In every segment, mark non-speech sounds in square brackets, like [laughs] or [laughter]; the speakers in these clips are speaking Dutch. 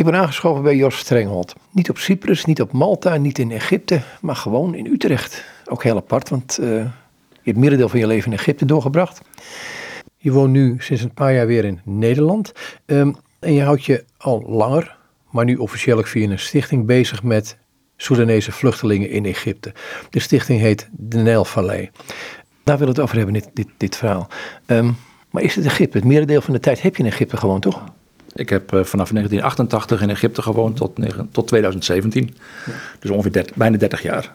Ik ben aangeschoven bij Jos Strenghold. Niet op Cyprus, niet op Malta, niet in Egypte, maar gewoon in Utrecht. Ook heel apart, want uh, je hebt merendeel van je leven in Egypte doorgebracht. Je woont nu sinds een paar jaar weer in Nederland. Um, en je houdt je al langer, maar nu officieel via een stichting bezig met Soedanese vluchtelingen in Egypte. De stichting heet de Nijlvallei. Daar we het over hebben, dit, dit, verhaal. Um, maar is het Egypte? Het merendeel van de tijd heb je in Egypte gewoon, toch? Ik heb uh, vanaf 1988 in Egypte gewoond tot, tot 2017. Ja. Dus ongeveer bijna 30 jaar.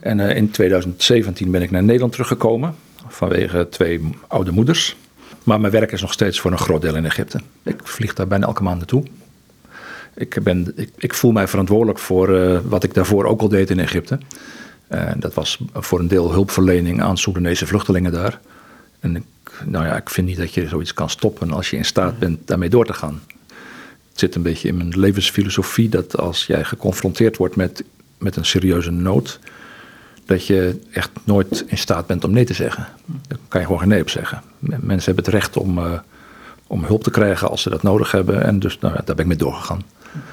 En uh, in 2017 ben ik naar Nederland teruggekomen. Vanwege twee oude moeders. Maar mijn werk is nog steeds voor een groot deel in Egypte. Ik vlieg daar bijna elke maand naartoe. Ik, ben, ik, ik voel mij verantwoordelijk voor uh, wat ik daarvoor ook al deed in Egypte. dat was voor een deel hulpverlening aan Soedanese vluchtelingen daar. En ik, nou ja, ik vind niet dat je zoiets kan stoppen als je in staat bent daarmee door te gaan. Het zit een beetje in mijn levensfilosofie dat als jij geconfronteerd wordt met, met een serieuze nood, dat je echt nooit in staat bent om nee te zeggen. Dan kan je gewoon geen nee op zeggen. Mensen hebben het recht om, uh, om hulp te krijgen als ze dat nodig hebben. En dus nou ja, daar ben ik mee doorgegaan.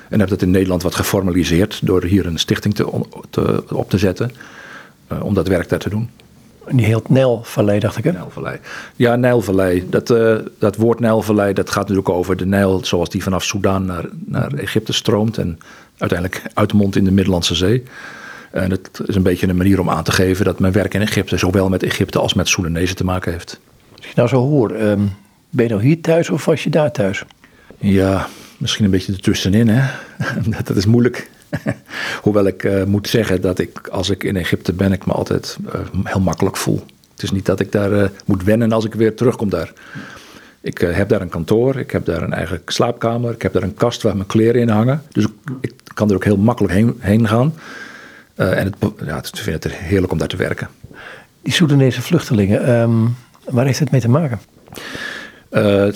En heb dat in Nederland wat geformaliseerd door hier een stichting te, te op te zetten. Uh, om dat werk daar te doen. Die heet Nijlvallei, dacht ik hè? Nijlvallei. Ja, Nijlvallei. Dat, uh, dat woord Nijlvallei, dat gaat natuurlijk over de Nijl zoals die vanaf Soudaan naar, naar Egypte stroomt. En uiteindelijk uitmondt in de Middellandse Zee. En het is een beetje een manier om aan te geven dat mijn werk in Egypte zowel met Egypte als met Soedanezen te maken heeft. Als je nou zo hoor, um, ben je nou hier thuis of was je daar thuis? Ja, misschien een beetje ertussenin hè. [laughs] dat is moeilijk. [laughs] Hoewel ik uh, moet zeggen dat ik, als ik in Egypte ben, ik me altijd uh, heel makkelijk voel. Het is niet dat ik daar uh, moet wennen als ik weer terugkom daar. Ik heb daar een kantoor, ik heb daar een eigen slaapkamer, ik heb daar een kast waar mijn kleren in hangen. Dus ik, ik kan er ook heel makkelijk heen, heen gaan. en het, ja, ik vind het heerlijk om daar te werken. Die Soedanese vluchtelingen, um, waar heeft het mee te maken? Uh,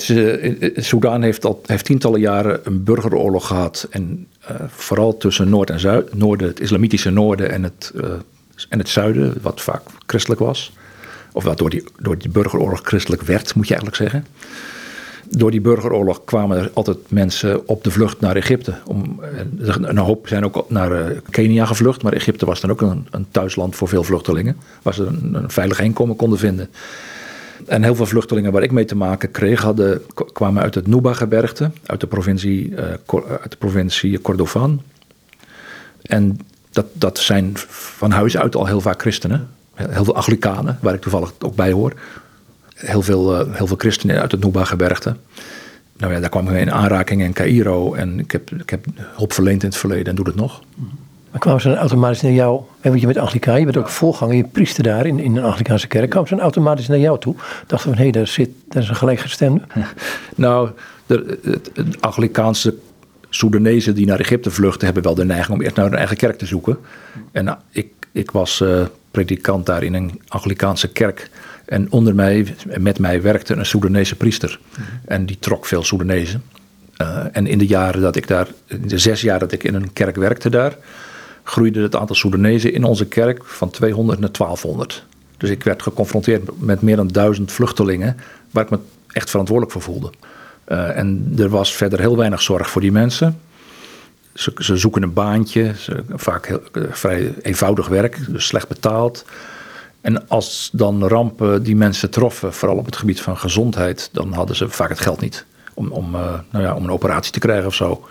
Soedan heeft, al, heeft tientallen jaren een burgeroorlog gehad. En uh, vooral tussen Noord en Zuid. Noorden, het islamitische noorden en het, uh, en het zuiden, wat vaak christelijk was. Of wat door die, door die burgeroorlog christelijk werd, moet je eigenlijk zeggen. Door die burgeroorlog kwamen er altijd mensen op de vlucht naar Egypte. Om, een hoop zijn ook naar Kenia gevlucht, maar Egypte was dan ook een, een thuisland voor veel vluchtelingen. Waar ze een, een veilig heenkomen konden vinden. En heel veel vluchtelingen waar ik mee te maken kreeg, hadden, kwamen uit het Nuba-gebergte, uit de provincie, uh, uit de provincie Kordofan. En dat, dat zijn van huis uit al heel vaak christenen. Heel veel Anglikanen, waar ik toevallig ook bij hoor. Heel veel, uh, heel veel christenen uit het Nuba-gebergte. Nou ja, daar kwam ik in aanraking in Cairo. En ik heb, ik heb hulp verleend in het verleden en doe het nog. Maar kwamen ze dan automatisch naar jou, en want je bent Anglikaan, je bent ook voorganger, je priester daar in, in een Anglikaanse kerk, kwamen ze dan automatisch naar jou toe? Dachten van, hé, hey, daar zit, daar is een gelijkgestemde? Nou, de, Anglikaanse Soedanezen die naar Egypte vluchten, hebben wel de neiging om eerst naar hun eigen kerk te zoeken. En nou, ik, ik was uh, predikant daar in een Anglikaanse kerk. En onder mij, met mij werkte een Soedanese priester. En die trok veel Soedanezen. Uh, en in de jaren dat ik daar, in de zes jaar dat ik in een kerk werkte daar, groeide het aantal Soedanezen in onze kerk van 200 naar 1200. Dus ik werd geconfronteerd met meer dan duizend vluchtelingen waar ik me echt verantwoordelijk voor voelde. Uh, en er was verder heel weinig zorg voor die mensen. Ze, ze zoeken een baantje, ze, vaak heel, uh, vrij eenvoudig werk, dus slecht betaald. En als dan rampen die mensen troffen, vooral op het gebied van gezondheid, dan hadden ze vaak het geld niet om, om, uh, nou ja, om een operatie te krijgen of zo.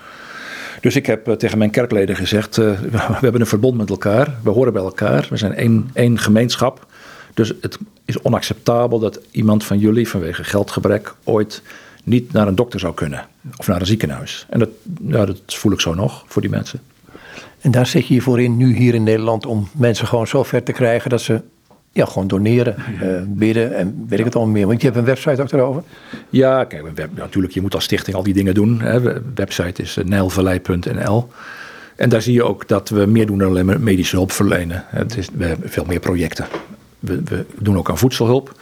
Dus ik heb tegen mijn kerkleden gezegd: uh, [laughs] we hebben een verbond met elkaar, we horen bij elkaar, we zijn één, één gemeenschap. Dus het is onacceptabel dat iemand van jullie vanwege geldgebrek ooit niet naar een dokter zou kunnen of naar een ziekenhuis. En dat, ja, dat voel ik zo nog voor die mensen. En daar zit je je voor in, nu hier in Nederland, om mensen gewoon zo ver te krijgen dat ze ja, gewoon doneren, uh, bidden en weet ik het allemaal meer. Want je hebt een website ook erover. Ja, kijk, web, natuurlijk, je moet als stichting al die dingen doen. Hè. Website is uh, nijlvallei.nl. En daar zie je ook dat we meer doen dan alleen maar medische hulp verlenen. Het is, we hebben veel meer projecten. We, we, doen ook aan voedselhulp.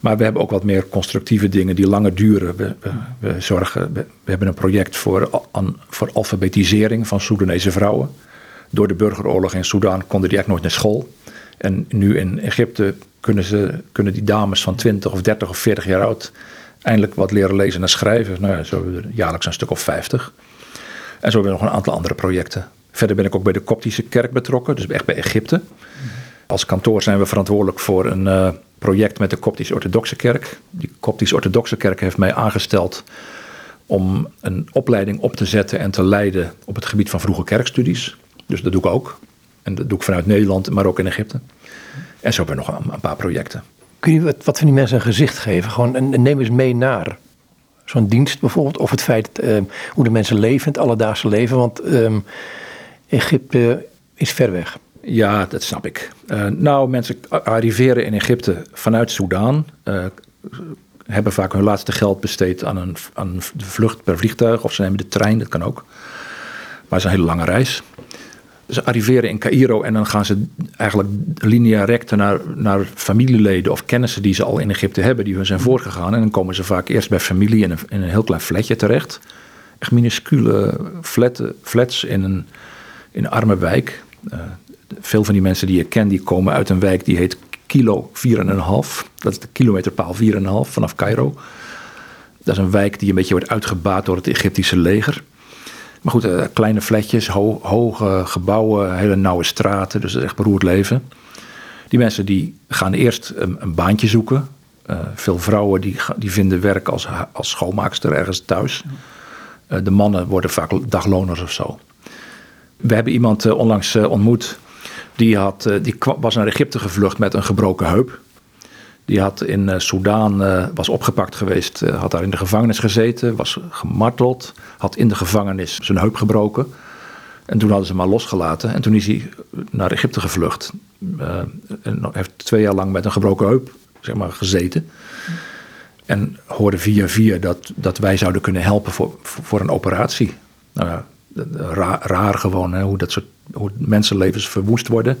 Maar we hebben ook wat meer constructieve dingen die langer duren. We, we, we zorgen, we, hebben een project voor, an, voor alfabetisering van Soedanese vrouwen. Door de burgeroorlog in Soedan konden die eigenlijk nooit naar school. En nu in Egypte kunnen, ze, kunnen die dames van 20 of 30 of 40 jaar oud eindelijk wat leren lezen en schrijven. Nou ja, zo jaarlijks een stuk of 50. En zo hebben we nog een aantal andere projecten. Verder ben ik ook bij de Koptische kerk betrokken, dus echt bij Egypte. Als kantoor zijn we verantwoordelijk voor een uh, project met de Koptisch-Orthodoxe kerk. Die Koptisch-Orthodoxe kerk heeft mij aangesteld om een opleiding op te zetten en te leiden op het gebied van vroege kerkstudies. Dus dat doe ik ook. En dat doe ik vanuit Nederland, maar ook in Egypte. En zo hebben we nog een, paar projecten. Kun je wat, wat van die mensen een gezicht geven? Gewoon, en, neem eens mee naar zo'n dienst bijvoorbeeld. Of het feit uh, hoe de mensen leven, het alledaagse leven. Want uh, Egypte is ver weg. Ja, dat snap ik. Uh, nou, mensen arriveren in Egypte vanuit Soudaan. Uh, hebben vaak hun laatste geld besteed aan een, aan de vlucht per vliegtuig. Of ze nemen de trein, dat kan ook. Maar het is een hele lange reis. Ze arriveren in Cairo en dan gaan ze eigenlijk linea recta naar, naar familieleden of kennissen die ze al in Egypte hebben, die hun zijn voorgegaan. En dan komen ze vaak eerst bij familie in een, in een heel klein flatje terecht. Echt minuscule flats in een, in een arme wijk. Uh, veel van die mensen die je kent, die komen uit een wijk die heet Kilo 4,5. Dat is de kilometerpaal 4,5 vanaf Cairo. Dat is een wijk die een beetje wordt uitgebaat door het Egyptische leger. Maar goed, uh, kleine flatjes, ho hoge gebouwen, hele nauwe straten. Dus echt beroerd leven. Die mensen die gaan eerst een, een baantje zoeken. Uh, veel vrouwen die, die vinden werk als, als schoonmaakster ergens thuis. Uh, de mannen worden vaak dagloners of zo. We hebben iemand onlangs ontmoet die, had, eh, die was naar Egypte gevlucht met een gebroken heup. Die had in uh, was opgepakt geweest, uh, had daar in de gevangenis gezeten, was gemarteld, had in de gevangenis zijn heup gebroken. En toen hadden ze hem maar losgelaten en toen is hij naar Egypte gevlucht. en heeft twee jaar lang met een gebroken heup zeg maar, gezeten. En hoorde via via dat, dat wij zouden kunnen helpen voor, voor een operatie. Nou raar, gewoon, hoe dat soort hoe mensenlevens verwoest worden.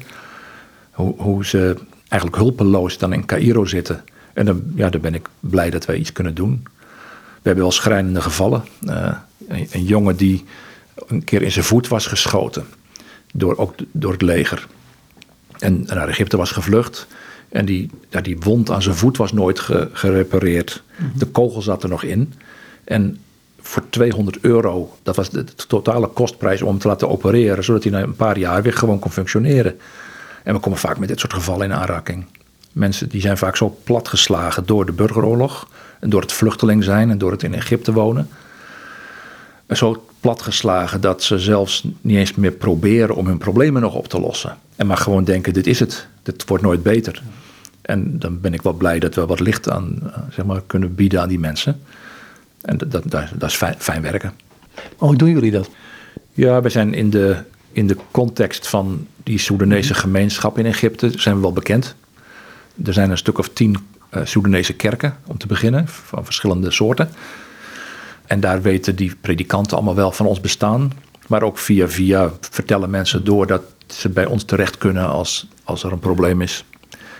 Hoe, hoe ze eigenlijk hulpeloos dan in Cairo zitten. En dan, ja, dan ben ik blij dat wij iets kunnen doen. We hebben wel schrijnende gevallen. Uh, een, een, jongen die een keer in zijn voet was geschoten. Door, ook door het leger. En naar Egypte was gevlucht. En die, ja, die wond aan zijn voet was nooit gerepareerd. Mhm. De kogel zat er nog in. En voor 200 euro. Dat was de totale kostprijs om hem te laten opereren, zodat hij na een paar jaar weer gewoon kon functioneren. En we komen vaak met dit soort gevallen in aanraking. Mensen die zijn vaak zo platgeslagen door de burgeroorlog en door het vluchteling zijn en door het in Egypte wonen. Zo platgeslagen dat ze zelfs niet eens meer proberen om hun problemen nog op te lossen. En maar gewoon denken, dit is het, dit wordt nooit beter. En dan ben ik wel blij dat we wat licht aan eh, zeg maar, kunnen bieden aan die mensen. En dat, dat, dat is fijn, fijn werken. hoe doen jullie dat? Ja, we zijn in de, in de context van die Soedanese gemeenschap in Egypte zijn we wel bekend. Er zijn een stuk of tien uh, Soedanese kerken, om te beginnen, van verschillende soorten. En daar weten die predikanten allemaal wel van ons bestaan. Maar ook via via vertellen mensen door dat ze bij ons terecht kunnen als, als er een probleem is.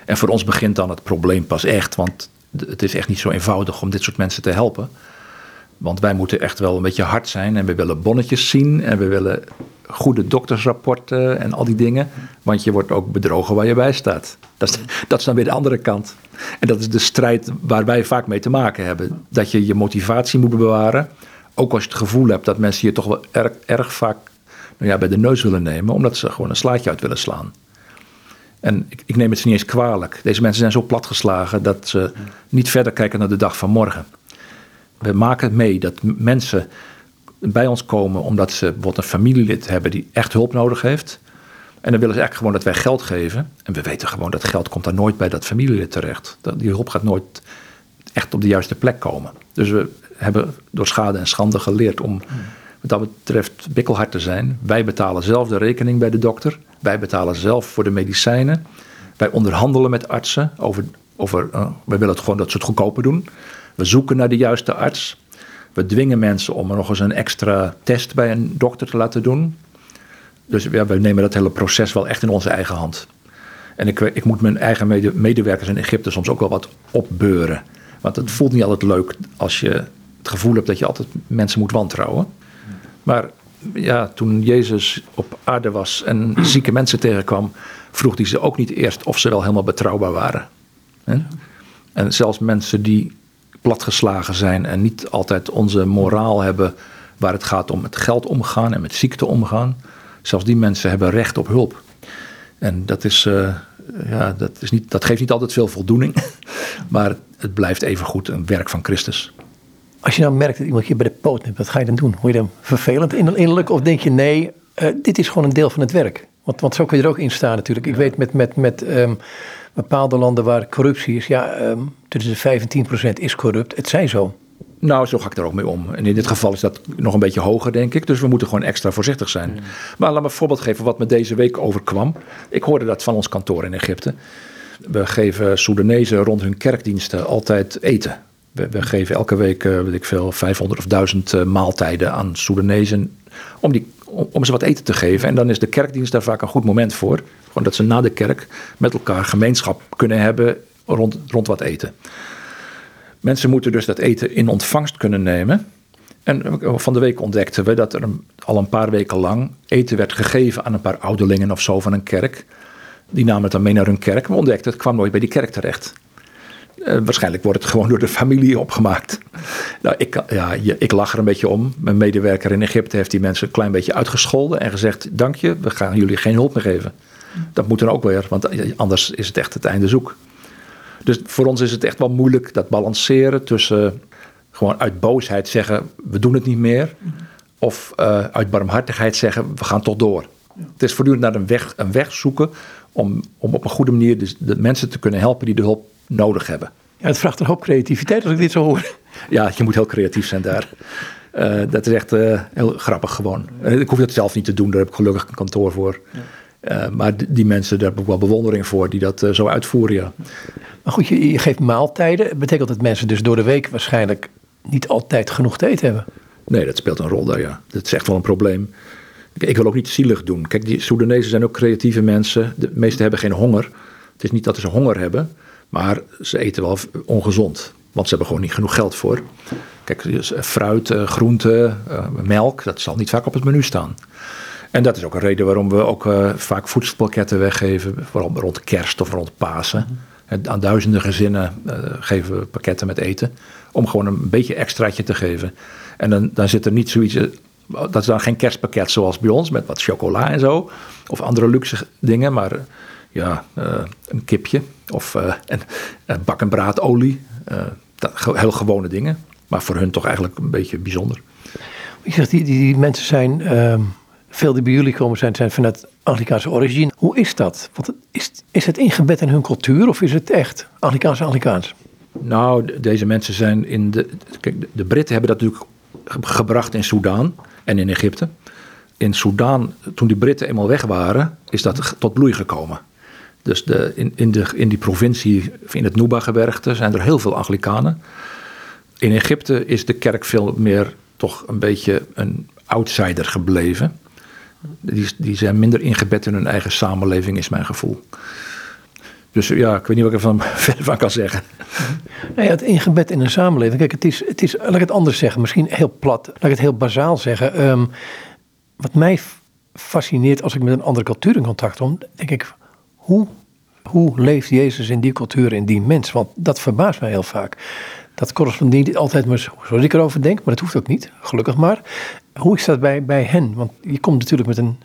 En voor ons begint dan het probleem pas echt, want het is echt niet zo eenvoudig om dit soort mensen te helpen. Want wij moeten echt wel een beetje hard zijn en we willen bonnetjes zien en we willen goede doktersrapporten en al die dingen. Want je wordt ook bedrogen waar je bij staat. Dat is, [laughs] dat dan weer de andere kant. En dat is de strijd waar wij vaak mee te maken hebben. Dat je je motivatie moet bewaren. Ook als je het gevoel hebt dat mensen je toch wel erg, erg vaak nou ja, bij de neus willen nemen. Omdat ze gewoon een slaatje uit willen slaan. En ik, ik neem het ze niet eens kwalijk. Deze mensen zijn zo platgeslagen dat ze niet verder kijken naar de dag van morgen we maken mee dat mensen bij ons komen omdat ze bijvoorbeeld een familielid hebben die echt hulp nodig heeft. En dan willen ze eigenlijk gewoon dat wij geld geven. En we weten gewoon dat geld komt daar nooit bij dat familielid terecht. Die hulp gaat nooit echt op de juiste plek komen. Dus we hebben door schade en schande geleerd om wat dat betreft bikkelhard te zijn. Wij betalen zelf de rekening bij de dokter. Wij betalen zelf voor de medicijnen. Wij onderhandelen met artsen over, over uh, wij willen het gewoon dat ze het goedkoper doen. We zoeken naar de juiste arts. We dwingen mensen om er nog eens een extra test bij een dokter te laten doen. Dus we nemen dat hele proces wel echt in onze eigen hand. En ik, ik moet mijn eigen medewerkers in Egypte soms ook wel wat opbeuren. Want het voelt niet altijd leuk als je het gevoel hebt dat je altijd mensen moet wantrouwen. Maar ja, toen Jezus op aarde was en zieke mensen tegenkwam, vroeg hij ze ook niet eerst of ze wel helemaal betrouwbaar waren. En zelfs mensen die platgeslagen zijn en niet altijd onze moraal hebben waar het gaat om met geld omgaan en met ziekte omgaan. Zelfs die mensen hebben recht op hulp. En dat, is, uh, ja, dat, is niet, dat geeft niet altijd veel voldoening, [laughs] maar het blijft evengoed een werk van Christus. Als je dan merkt dat iemand je bij de poot neemt, wat ga je dan doen? Word je dan vervelend innerlijk of denk je nee, uh, dit is gewoon een deel van het werk? Want, want zo kun je er ook in staan natuurlijk. Ik weet met, met, met um, bepaalde landen waar corruptie is, ja, um, tussen de 5 en 10% is corrupt. Het zij zo. Nou, zo ga ik er ook mee om. En in dit geval is dat nog een beetje hoger, denk ik. Dus we moeten gewoon extra voorzichtig zijn. Mm. Maar laat me een voorbeeld geven wat me deze week overkwam. Ik hoorde dat van ons kantoor in Egypte. We geven Soedanezen rond hun kerkdiensten altijd eten. We, we geven elke week, uh, weet ik veel, 500 of 1000 uh, maaltijden aan Soedanezen. Om, die, om, ze wat eten te geven. En dan is de kerkdienst daar vaak een goed moment voor. Gewoon dat ze na de kerk met elkaar gemeenschap kunnen hebben rond, rond wat eten. Mensen moeten dus dat eten in ontvangst kunnen nemen. En van de week ontdekten we dat er al een paar weken lang eten werd gegeven aan een paar ouderlingen of zo van een kerk. Die namen het dan mee naar hun kerk. We ontdekten het kwam nooit bij die kerk terecht. Uh, waarschijnlijk wordt het gewoon door de familie opgemaakt. Nou, ik, ja, ik lach er een beetje om. Mijn medewerker in Egypte heeft die mensen een klein beetje uitgescholden en gezegd: Dank je, we gaan jullie geen hulp meer geven. Dat moet dan ook weer, want anders is het echt het einde zoek. Dus voor ons is het echt wel moeilijk dat balanceren tussen gewoon uit boosheid zeggen we doen het niet meer. Of uit barmhartigheid zeggen we gaan toch door. Het is voortdurend naar een weg, een weg zoeken om, om op een goede manier de, de mensen te kunnen helpen die de hulp nodig hebben. Ja, het vraagt een hoop creativiteit als ik dit zo hoor. Ja, je moet heel creatief zijn daar. Uh, dat is echt uh, heel grappig gewoon. ik hoef dat zelf niet te doen, daar heb ik gelukkig een kantoor voor. Uh, maar die mensen, daar heb ik wel bewondering voor, die dat zo uitvoeren, ja. Maar goed, je, je geeft maaltijden. Dat betekent dat mensen dus door de week waarschijnlijk niet altijd genoeg te eten hebben. Nee, dat speelt een rol daar, ja. Dat is echt wel een probleem. Ik wil ook niet zielig doen. Kijk, die Soedanezen zijn ook creatieve mensen. De meesten hebben geen honger. Het is niet dat ze honger hebben, maar ze eten wel ongezond. Want ze hebben gewoon niet genoeg geld voor. Kijk, dus, uh, fruit, groenten, melk, dat zal niet vaak op het menu staan. En dat is ook een reden waarom we ook vaak voedselpakketten weggeven, vooral rond kerst of rond Pasen. Aan duizenden gezinnen geven we pakketten met eten, om gewoon een beetje extraatje te geven. En dan, dan zit er niet zoiets, eh, dat is dan geen kerstpakket zoals bij ons, met wat chocola en zo, of andere luxe dingen, maar ja, een kipje of een, een bak en braadolie. Heel gewone dingen, maar voor hun toch eigenlijk een beetje bijzonder. Je zegt, die, die, die mensen zijn... Uh veel die bij jullie komen zijn, zijn vanuit Anglikaanse origine. Hoe is dat? Want is, is het ingebed in hun cultuur of is het echt Anglikaans-Anglikaans? Nou, deze mensen zijn in de. Kijk, de Britten hebben dat natuurlijk gebracht in Soudaan en in Egypte. In Soudaan, toen die Britten eenmaal weg waren, is dat tot bloei gekomen. Dus de, in, in, de, in die provincie, in het Nuba-gebergte, zijn er heel veel Anglikanen. In Egypte is de kerk veel meer toch een beetje een outsider gebleven. Die, die zijn minder ingebed in hun eigen samenleving, is mijn gevoel. Dus ja, ik weet niet wat ik er van, [laughs] verder van kan zeggen. Nou ja, het ingebed in een samenleving. Kijk, het is, het is, laat ik het anders zeggen, misschien heel plat, laat ik het heel bazaal zeggen. Um, wat mij fascineert als ik met een andere cultuur in contact kom, denk ik, hoe, hoe leeft Jezus in die cultuur, in die mens? Want dat verbaast mij heel vaak. Dat correspondeert niet altijd met zoals ik erover denk, maar dat hoeft ook niet, gelukkig maar. Hoe is dat bij, bij hen? Want je komt natuurlijk met een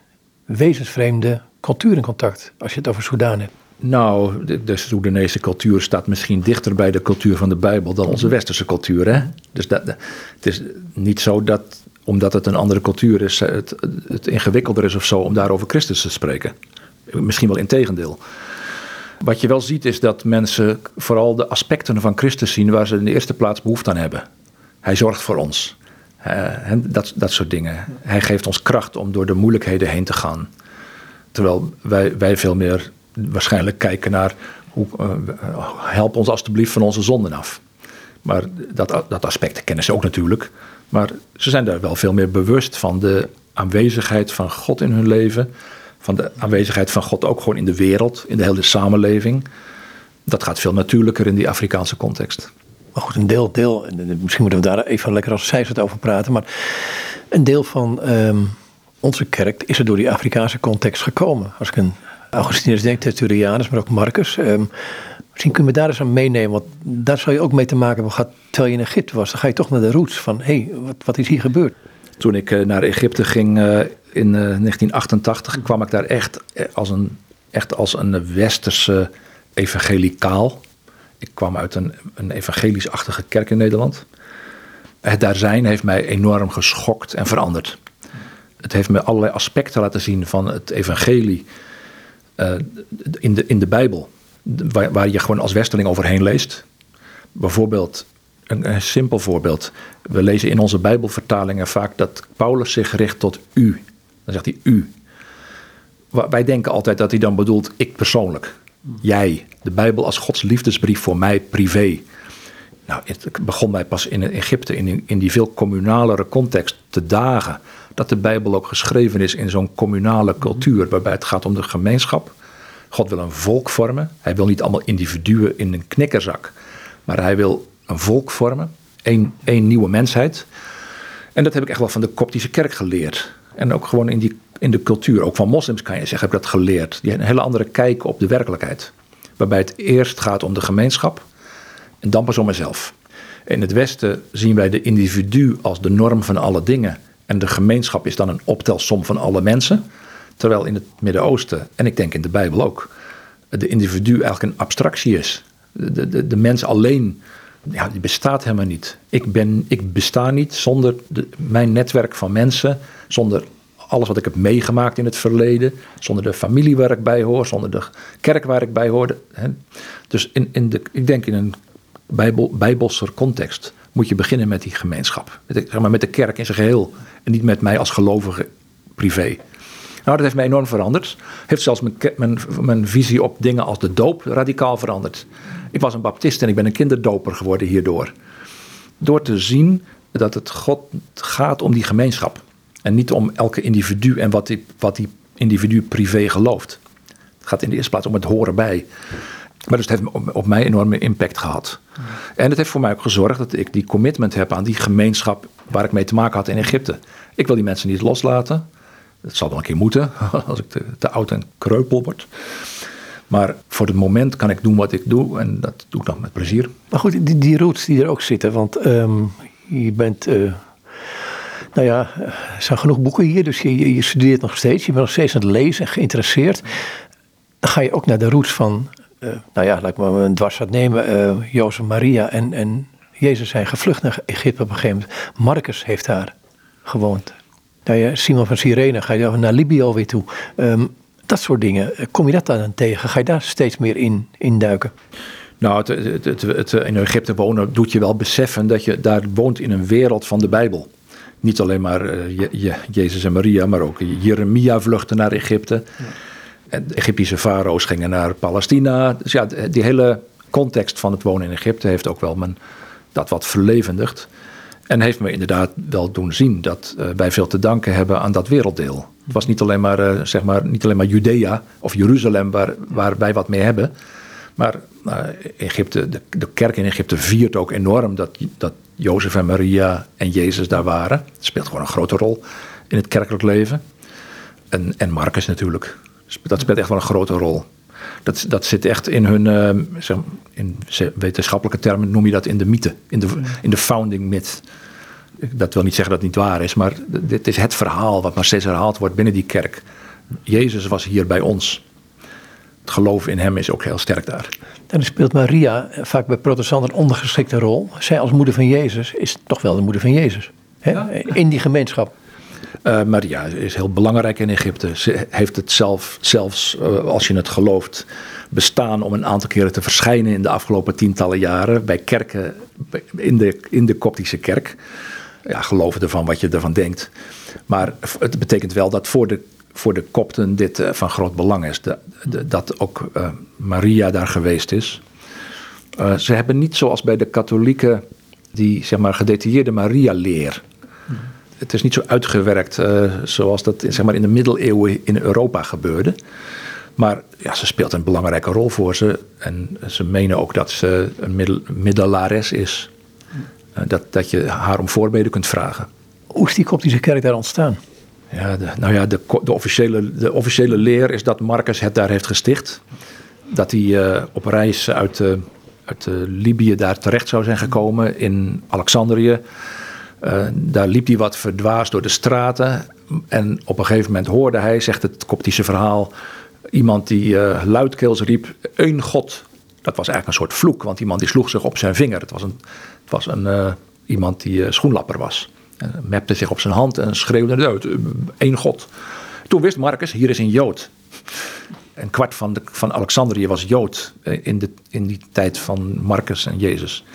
wezensvreemde cultuur in contact als je het over Soedan hebt. Nou, de, de Soedanese cultuur staat misschien dichter bij de cultuur van de Bijbel dan onze westerse cultuur. Hè? Dus dat, het is niet zo dat, omdat het een andere cultuur is, het, het ingewikkelder is of zo om daar over Christus te spreken. Misschien wel in tegendeel. Wat je wel ziet is dat mensen vooral de aspecten van Christus zien waar ze in de eerste plaats behoefte aan hebben. Hij zorgt voor ons. Uh, dat, dat soort dingen. Hij geeft ons kracht om door de moeilijkheden heen te gaan. Terwijl wij, wij veel meer waarschijnlijk kijken naar hoe, uh, help ons alstublieft van onze zonden af. Maar dat, dat aspect kennen ze ook natuurlijk. Maar ze zijn daar wel veel meer bewust van de aanwezigheid van God in hun leven. Van de aanwezigheid van God ook gewoon in de wereld, in de hele samenleving. Dat gaat veel natuurlijker in die Afrikaanse context. Maar goed, een deel, deel misschien moeten we daar even lekker als cijfers over praten. Maar een deel van um, onze kerk is er door die Afrikaanse context gekomen. Als ik een Augustinus denk, Tertullianus, maar ook Marcus. Um, misschien kunnen we daar eens aan meenemen. Want daar zal je ook mee te maken hebben terwijl je in Egypte was. Dan ga je toch naar de roots van, hé, hey, wat, wat is hier gebeurd? Toen ik naar Egypte ging in 1988, kwam ik daar echt als een, echt als een westerse evangelicaal. Ik kwam uit een, een evangelisch-achtige kerk in Nederland. Het daar zijn heeft mij enorm geschokt en veranderd. Het heeft me allerlei aspecten laten zien van het evangelie in, de, in de Bijbel. Waar, waar, je gewoon als westerling overheen leest. Bijvoorbeeld, een, een, simpel voorbeeld. We lezen in onze Bijbelvertalingen vaak dat Paulus zich richt tot u. Dan zegt hij u. Wij denken altijd dat hij dan bedoelt ik persoonlijk. Jij. De Bijbel als Gods liefdesbrief voor mij privé. Nou, het begon mij pas in Egypte, in, in die veel communalere context, te dagen. Dat de Bijbel ook geschreven is in zo'n communale cultuur, waarbij het gaat om de gemeenschap. God wil een volk vormen. Hij wil niet allemaal individuen in een knikkerzak, maar hij wil een volk vormen, één, één nieuwe mensheid. En dat heb ik echt wel van de Koptische kerk geleerd. En ook gewoon in, die, in de cultuur, ook van moslims kan je zeggen, heb ik dat geleerd. Die een hele andere kijk op de werkelijkheid. Waarbij het eerst gaat om de gemeenschap en dan pas om mezelf. In het Westen zien wij de individu als de norm van alle dingen. En de gemeenschap is dan een optelsom van alle mensen. Terwijl in het Midden-Oosten, en ik denk in de Bijbel ook, de individu eigenlijk een abstractie is. De, de, de mens alleen, ja, die bestaat helemaal niet. Ik, ben, ik besta niet zonder de, mijn netwerk van mensen, zonder alles wat ik heb meegemaakt in het verleden, zonder de familie waar ik bij hoor, zonder de kerk waar ik bij hoorde. Dus in, in de, ik denk in een bijbel, bijbelser context moet je beginnen met die gemeenschap. Zeg maar, met de kerk in zijn geheel. En niet met mij als gelovige privé. Nou, dat heeft mij enorm veranderd. Heeft zelfs mijn, mijn, mijn visie op dingen als de doop radicaal veranderd. Ik was een baptist en ik ben een kinderdoper geworden hierdoor. Door te zien dat het God gaat om die gemeenschap. En niet om elke individu en wat die, wat die individu privé gelooft. Het gaat in de eerste plaats om het horen bij. Maar dus het heeft op, mij enorme impact gehad. En het heeft voor mij ook gezorgd dat ik die commitment heb aan die gemeenschap waar ik mee te maken had in Egypte. Ik wil die mensen niet loslaten. Dat zal wel een keer moeten [laughs] als ik te, oud en kreupel word. Maar voor het moment kan ik doen wat ik doe en dat doe ik dan met plezier. Maar goed, die, die roots die er ook zitten, want um, je bent, uh, nou ja, er zijn genoeg boeken hier, dus je, je, studeert nog steeds, je bent nog steeds aan het lezen en geïnteresseerd. Dan ga je ook naar de roots van uh, nou ja, laat ik maar een dwarsvat nemen, uh, Jozef Maria en, en Jezus zijn gevlucht naar Egypte op een gegeven moment. Marcus heeft daar gewoond. Nou ja, Simon van Sirene ga je naar Libië alweer toe. Um, dat soort dingen, kom je dat dan tegen? Ga je daar steeds meer in, in duiken? Nou, het, het, het, in Egypte wonen doet je wel beseffen dat je daar woont in een wereld van de Bijbel. Niet alleen maar uh, je, je, Jezus en Maria, maar ook Jeremia vluchtte naar Egypte. Ja. De Egyptische farao's gingen naar Palestina. Dus ja, die hele context van het wonen in Egypte heeft ook wel men, dat wat verlevendigd. En heeft me inderdaad wel doen zien dat uh, wij veel te danken hebben aan dat werelddeel. Het was niet alleen maar, uh, zeg maar, niet alleen maar Judea of Jeruzalem waar, waar wij wat mee hebben. Maar uh, Egypte, de, de, kerk in Egypte viert ook enorm dat, dat Jozef en Maria en Jezus daar waren. Het speelt gewoon een grote rol in het kerkelijk leven. En, en Marcus natuurlijk. Dat speelt echt wel een grote rol. Dat, dat zit echt in hun, uh, zeg, in wetenschappelijke termen noem je dat in de mythe, in de, in de founding myth. Dat wil niet zeggen dat het niet waar is, maar dit is het verhaal wat maar steeds herhaald wordt binnen die kerk. Jezus was hier bij ons. Het geloof in hem is ook heel sterk daar. Dan speelt Maria vaak bij protestanten een ondergeschikte rol. Zij als moeder van Jezus is toch wel de moeder van Jezus. Hè? In die gemeenschap. Uh, Maria is heel belangrijk in Egypte. Ze heeft het zelf, zelfs, uh, als je het gelooft, bestaan om een aantal keren te verschijnen in de afgelopen tientallen jaren bij kerken in de, in de Koptische kerk. Ja, geloven ervan wat je ervan denkt. Maar het betekent wel dat voor de, voor de Kopten dit uh, van groot belang is. Dat ook Maria daar geweest is. ze hebben niet zoals bij de katholieken die zeg maar, gedetailleerde Maria-leer het is niet zo uitgewerkt uh, zoals dat zeg maar, in de middeleeuwen in Europa gebeurde. Maar ja, ze speelt een belangrijke rol voor ze. En ze menen ook dat ze een middel, middelares is. Uh, dat, dat je haar om voorbeden kunt vragen. Hoe is die Koptische kerk daar ontstaan? Ja, de, nou ja, de, de, officiële, de officiële leer is dat Marcus het daar heeft gesticht. Dat hij uh, op reis uit, uit Libië daar terecht zou zijn gekomen in Alexandrië Uh, daar liep hij wat verdwaasd door de straten. En op een gegeven moment hoorde hij, zegt het koptische verhaal, iemand die uh, luidkeels riep: Eén God. Dat was eigenlijk een soort vloek, want iemand die sloeg zich op zijn vinger. Het was, een, het was een, uh, iemand die schoenlapper was. En mepte zich op zijn hand en schreeuwde uit: Eén God. Toen wist Marcus: hier is een Jood. Een kwart van, de, van Alexandrië was Jood in, de, in die tijd van Marcus en Jezus.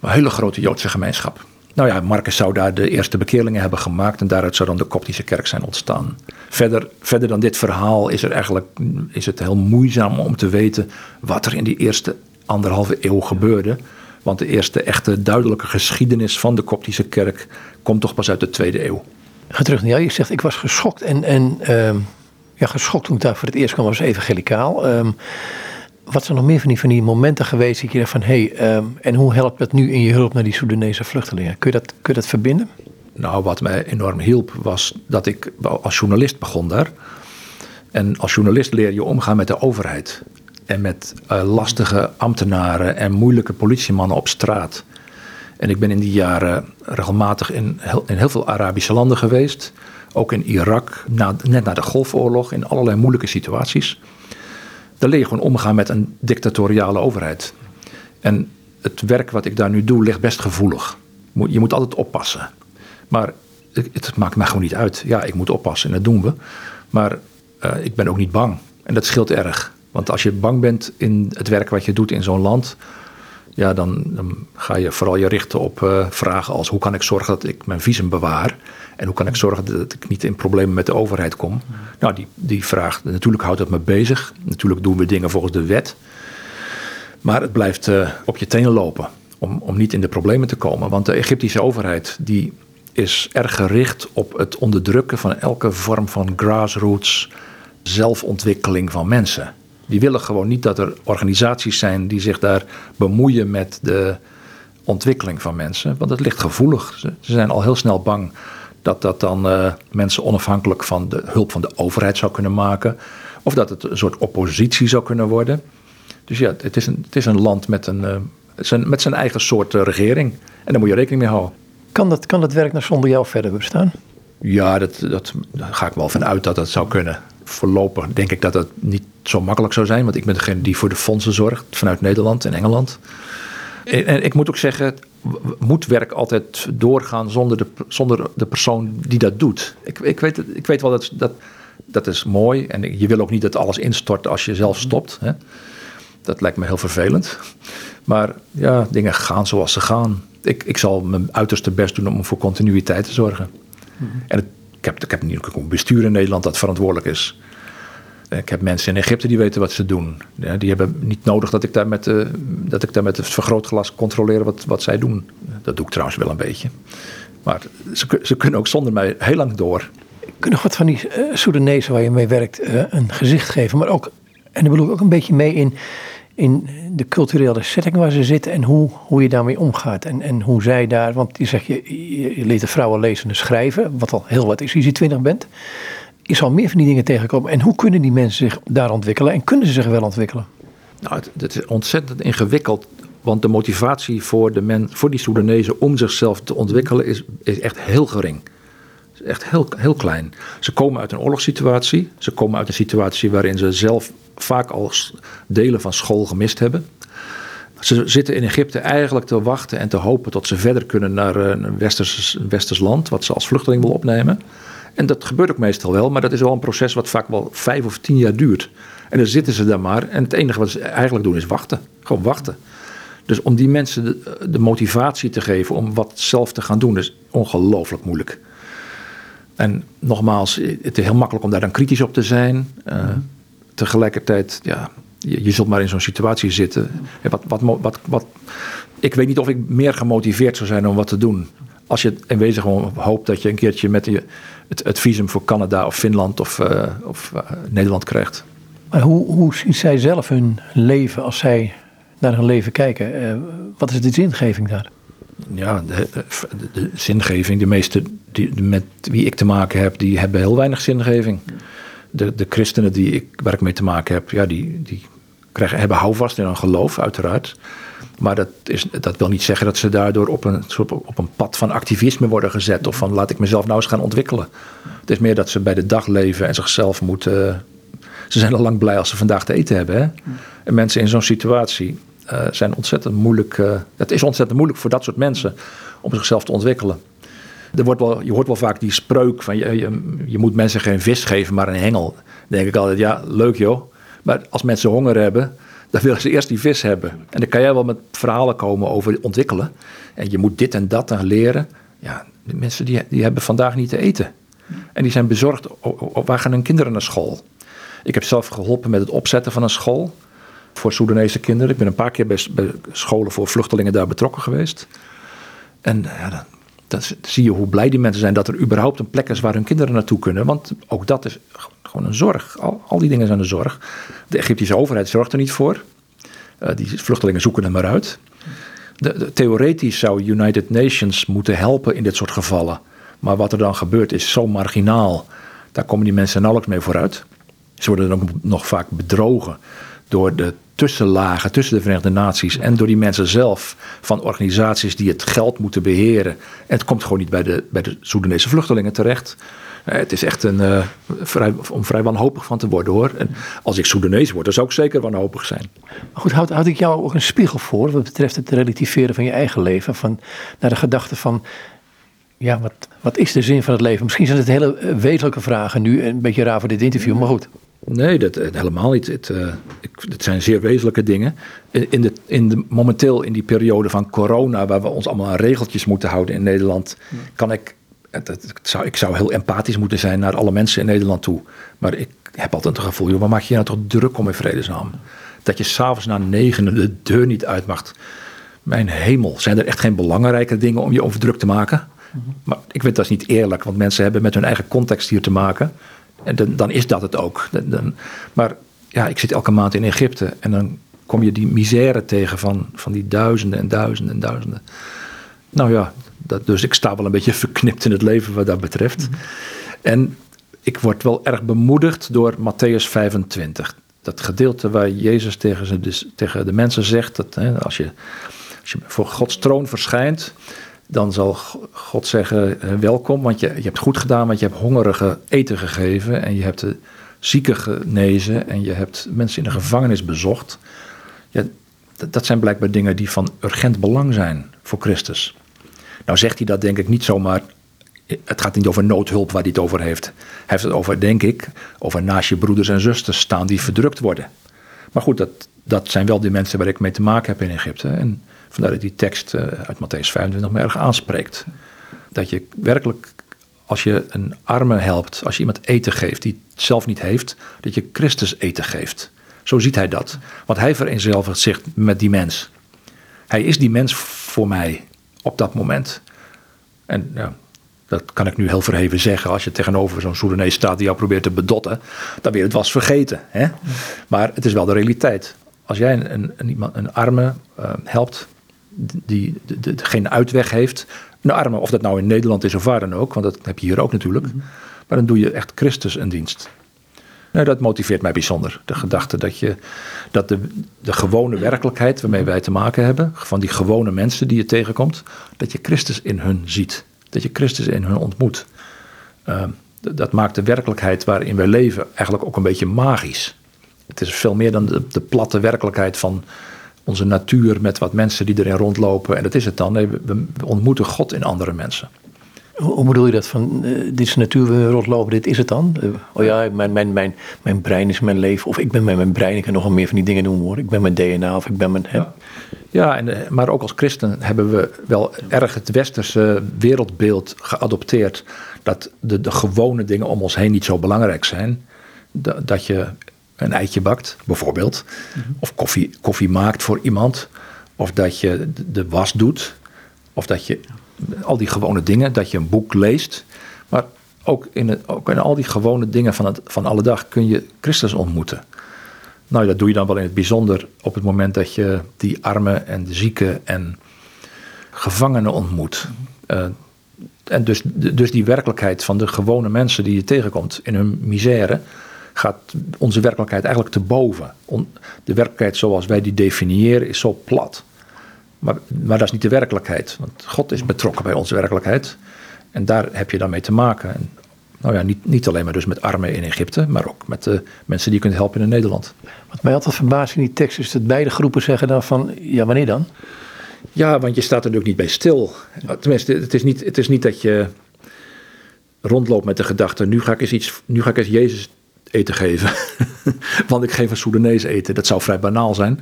Een hele grote Joodse gemeenschap. Nou ja, Marcus zou daar de eerste bekeerlingen hebben gemaakt en daaruit zou dan de Koptische kerk zijn ontstaan. Verder, verder dan dit verhaal is, er eigenlijk, is het heel moeizaam om te weten wat er in die eerste anderhalve eeuw gebeurde. Want de eerste echte duidelijke geschiedenis van de Koptische kerk komt toch pas uit de tweede eeuw. Ga terug naar jou. Je zegt, ik was geschokt en, en uh, ja, geschokt toen ik daar voor het eerst kwam was evangelicaal. Um, wat zijn nog meer van die, van die momenten geweest dat je dacht van hé, hey, um, en hoe helpt dat nu in je hulp naar die Soedanese vluchtelingen? Kun je dat, kun je dat verbinden? Nou, wat mij enorm hielp was dat ik als journalist begon daar. En als journalist leer je omgaan met de overheid. En met uh, lastige ambtenaren en moeilijke politiemannen op straat. En ik ben in die jaren regelmatig in heel, in heel veel Arabische landen geweest. Ook in Irak, net na de Golfoorlog, in allerlei moeilijke situaties. Dan leer je gewoon omgaan met een dictatoriale overheid. En het werk wat ik daar nu doe ligt best gevoelig. Je moet altijd oppassen. Maar het maakt mij gewoon niet uit. Ja, ik moet oppassen en dat doen we. Maar uh, ik ben ook niet bang. En dat scheelt erg. Want als je bang bent in het werk wat je doet in zo'n land, ja, dan, dan, ga je vooral je richten op uh, vragen als hoe kan ik zorgen dat ik mijn visum bewaar en hoe kan ik zorgen dat ik niet in problemen met de overheid kom. Nou, die, die vraag, natuurlijk houdt dat me bezig. Natuurlijk doen we dingen volgens de wet. Maar het blijft uh, op je tenen lopen om, om niet in de problemen te komen. Want de Egyptische overheid die is erg gericht op het onderdrukken van elke vorm van grassroots zelfontwikkeling van mensen. Die willen gewoon niet dat er organisaties zijn die zich daar bemoeien met de ontwikkeling van mensen. Want het ligt gevoelig. Ze zijn al heel snel bang dat dat dan uh, mensen onafhankelijk van de hulp van de overheid zou kunnen maken. Of dat het een soort oppositie zou kunnen worden. Dus ja, het is een, het is een land met, een, uh, zijn, met zijn eigen soort uh, regering. En daar moet je rekening mee houden. Kan dat, kan dat werk nou zonder jou verder bestaan? Ja, dat, dat, daar ga ik wel van uit dat dat zou kunnen voorlopig denk ik dat dat niet zo makkelijk zou zijn. Want ik ben degene die voor de fondsen zorgt vanuit Nederland en Engeland. En ik moet ook zeggen, moet werk altijd doorgaan zonder de, zonder de persoon die dat doet. Ik, ik, weet, ik weet wel dat, dat dat is mooi. En je wil ook niet dat alles instort als je zelf stopt. Hè? Dat lijkt me heel vervelend. Maar ja, dingen gaan zoals ze gaan. Ik, ik zal mijn uiterste best doen om voor continuïteit te zorgen. Mhm. En het ik heb, ik heb een bestuur in Nederland dat verantwoordelijk is. Ik heb mensen in Egypte die weten wat ze doen. Die hebben niet nodig dat ik daar met, uh, dat ik daar met het vergrootglas controleer wat, wat zij doen. Dat doe ik trouwens wel een beetje. Maar ze, ze kunnen ook zonder mij heel lang door. Kun je nog wat van die uh, Soedanezen waar je mee werkt uh, een gezicht geven? Maar ook, en daar bedoel ik ook een beetje mee in in de culturele setting waar ze zitten en hoe, hoe je daarmee omgaat. En, en hoe zij daar, want je zegt je, leert de vrouwen lezen en schrijven, wat al heel wat is als je twintig bent. Is al meer van die dingen tegenkomen. En hoe kunnen die mensen zich daar ontwikkelen en kunnen ze zich wel ontwikkelen? Nou, het, het is ontzettend ingewikkeld. Want de motivatie voor, de men, voor die Soedanezen om zichzelf te ontwikkelen is, is echt heel gering. Echt heel, heel klein. Ze komen uit een oorlogssituatie. Ze komen uit een situatie waarin ze zelf vaak al delen van school gemist hebben. Ze zitten in Egypte eigenlijk te wachten en te hopen tot ze verder kunnen naar eh, een westers, westers land, wat ze als vluchteling willen opnemen. En dat gebeurt ook meestal wel, maar dat is wel een proces wat vaak wel vijf of tien jaar duurt. En dan zitten ze daar maar en het enige wat ze eigenlijk doen is wachten. Gewoon wachten. Dus om die mensen de motivatie te geven om wat zelf te gaan doen, is ongelooflijk moeilijk. En nogmaals, het is heel makkelijk om daar dan kritisch op te zijn. Uh, tegelijkertijd, ja, je, je zult maar in zo'n situatie zitten. Wat, wat, wat, wat, ik weet niet of ik meer gemotiveerd zou zijn om wat te doen. Als je in wezen gewoon hoopt dat je een keertje met je, het, het visum voor Canada of Finland of, uh, of uh, Nederland krijgt. Maar hoe, hoe zien zij zelf hun leven als zij naar hun leven kijken? Wat is de zingeving daar? Ja, de, de, de zingeving, de meeste die, met wie ik te maken heb, die hebben heel weinig zingeving de, de christenen die ik, waar ik mee te maken heb, ja, die, die krijgen, hebben houvast in hun geloof, uiteraard. Maar dat, is, dat wil niet zeggen dat ze daardoor op een, op een pad van activisme worden gezet. Of van laat ik mezelf nou eens gaan ontwikkelen. Het is meer dat ze bij de dag leven en zichzelf moeten. Ze zijn al lang blij als ze vandaag te eten hebben. Hè? En mensen in zo'n situatie uh, zijn ontzettend moeilijk. Uh, het is ontzettend moeilijk voor dat soort mensen om zichzelf te ontwikkelen. Er wordt wel, je hoort wel vaak die spreuk van je, je, moet mensen geen vis geven, maar een hengel. Dan denk ik altijd, ja, leuk joh. Maar als mensen honger hebben, dan willen ze eerst die vis hebben. En dan kan jij wel met verhalen komen over ontwikkelen. En je moet dit en dat en leren. Ja, de mensen die, die hebben vandaag niet te eten. En die zijn bezorgd, waar gaan hun kinderen naar school? Ik heb zelf geholpen met het opzetten van een school voor Soedanese kinderen. Ik ben een paar keer bij, scholen voor vluchtelingen daar betrokken geweest. En ja, dan, zie je hoe blij die mensen zijn dat er überhaupt een plek is waar hun kinderen naartoe kunnen. Want ook dat is gewoon een zorg. Al, die dingen zijn een zorg. De Egyptische overheid zorgt er niet voor. Uh, die vluchtelingen zoeken er maar uit. De, theoretisch zou United Nations moeten helpen in dit soort gevallen. Maar wat er dan gebeurt is zo marginaal. Daar komen die mensen nauwelijks mee vooruit. Ze worden dan ook nog vaak bedrogen door de tussenlagen tussen de Verenigde Naties en door die mensen zelf van organisaties die het geld moeten beheren. En het komt gewoon niet bij de, bij de Soedanese vluchtelingen terecht. Eh, het is echt een, uh, vrij, om vrij wanhopig van te worden hoor. En als ik Soedanees word, dan zou ik zeker wanhopig zijn. Maar goed, houd, houd ik jou ook een spiegel voor wat betreft het relativeren van je eigen leven? Van, naar de gedachte van, ja, wat, wat is de zin van het leven? Misschien zijn het hele eh, wezenlijke vragen nu, een beetje raar voor dit interview, maar goed. Nee, dat, helemaal niet. Het, uh, het zijn zeer wezenlijke dingen. In de, in de, momenteel in die periode van corona, waar we ons allemaal aan regeltjes moeten houden in Nederland, kan ik het, zou, ik zou heel empathisch moeten zijn naar alle mensen in Nederland toe. Maar ik heb altijd het gevoel, joh, waar maak je nou toch druk om in vredesnaam? Dat je s'avonds na negen de deur niet uit mag. Mijn hemel, zijn er echt geen belangrijke dingen om je over druk te maken? Mhm. Maar ik vind dat is niet eerlijk, want mensen hebben met hun eigen context hier te maken. En dan, dan is dat het ook. Dan, maar ja, ik zit elke maand in Egypte en dan kom je die misère tegen van, van die duizenden en duizenden en duizenden. Nou ja, dat, dus ik sta wel een beetje verknipt in het leven wat dat betreft. Mhm. En ik word wel erg bemoedigd door Matthäus 25. Dat gedeelte waar Jezus tegen, ze, dus, tegen de mensen zegt dat hè, als, je, als je voor Gods troon verschijnt, dan zal God zeggen: eh, Welkom, want je, je hebt goed gedaan, want je hebt hongerigen eten gegeven en je hebt de zieken genezen en je hebt mensen in de gevangenis bezocht. Ja, dat zijn blijkbaar dingen die van urgent belang zijn voor Christus. Nou zegt hij dat denk ik niet zomaar. Het gaat niet over noodhulp waar hij het over heeft. Hij heeft het over, denk ik, over naast je broeders en zusters staan die verdrukt worden. Maar goed, dat, dat zijn wel die mensen waar ik mee te maken heb in Egypte. En vandaar dat die tekst eh, uit Matthäus 25 me erg aanspreekt. Dat je werkelijk, als je een arme helpt, als je iemand eten geeft die het zelf niet heeft, dat je Christus eten geeft. Zo ziet hij dat. Want hij vereenzelvigt zich met die mens. Hij is die mens voor mij op dat moment. En ja, dat kan ik nu heel verheven zeggen. Als je tegenover zo'n Soedanees staat die jou probeert te bedotten, dan weer het was vergeten. Hè? Maar het is wel de realiteit. Als jij een, een, een arme uh, helpt die de, geen uitweg heeft. Een arme, of dat nou in Nederland is of waar dan ook, want dat heb je hier ook natuurlijk. Mhm. Maar dan doe je echt Christus een dienst. Nou, dat motiveert mij bijzonder. De gedachte dat, je, dat de, de gewone werkelijkheid waarmee wij te maken hebben, van die gewone mensen die je tegenkomt, dat je Christus in hun ziet. Dat je Christus in hun ontmoet. Uh, dat maakt de werkelijkheid waarin wij leven eigenlijk ook een beetje magisch. Het is veel meer dan de, de, platte werkelijkheid van onze natuur met wat mensen die erin rondlopen. En dat is het dan. Nee, we, ontmoeten God in andere mensen. Hoe bedoel je dat? Van, uh, dit is natuur, we rondlopen, dit is het dan? Uh, oh ja, mijn, mijn, mijn, mijn brein is mijn leven. Of ik ben met mijn brein, ik kan nog meer van die dingen doen hoor. Ik ben mijn DNA of ik ben mijn... Hè? Ja, ja en, eh, maar ook als christen hebben we wel erg het westerse wereldbeeld geadopteerd. Dat de, de gewone dingen om ons heen niet zo belangrijk zijn. Dat, dat je een eitje bakt, bijvoorbeeld. Of koffie, koffie maakt voor iemand. Of dat je de was doet. Of dat je al die gewone dingen, dat je een boek leest. Maar ook in, het, ook in al die gewone dingen van, het, van alle dag kun je Christus ontmoeten. Nou, dat doe je dan wel in het bijzonder op het moment dat je die armen en de zieken en gevangenen ontmoet. Uh, en dus, dus die werkelijkheid van de gewone mensen die je tegenkomt in hun misère, gaat onze werkelijkheid eigenlijk te boven. De werkelijkheid zoals wij die definiëren is zo plat. Maar, maar dat is niet de werkelijkheid. Want God is betrokken bij onze werkelijkheid. En daar heb je dan mee te maken. En, nou ja, niet, niet alleen maar dus met armen in Egypte, maar ook met de mensen die je kunt helpen in Nederland. Wat mij altijd verbaast in die tekst is dat beide groepen zeggen dan van, ja wanneer dan? Ja, want je staat er natuurlijk niet bij stil. Tenminste, het is niet, het is niet dat je rondloopt met de gedachte, nu ga ik eens iets, nu ga ik eens Jezus eten geven. [laughs] want ik geef een Soedanees eten. Dat zou vrij banaal zijn.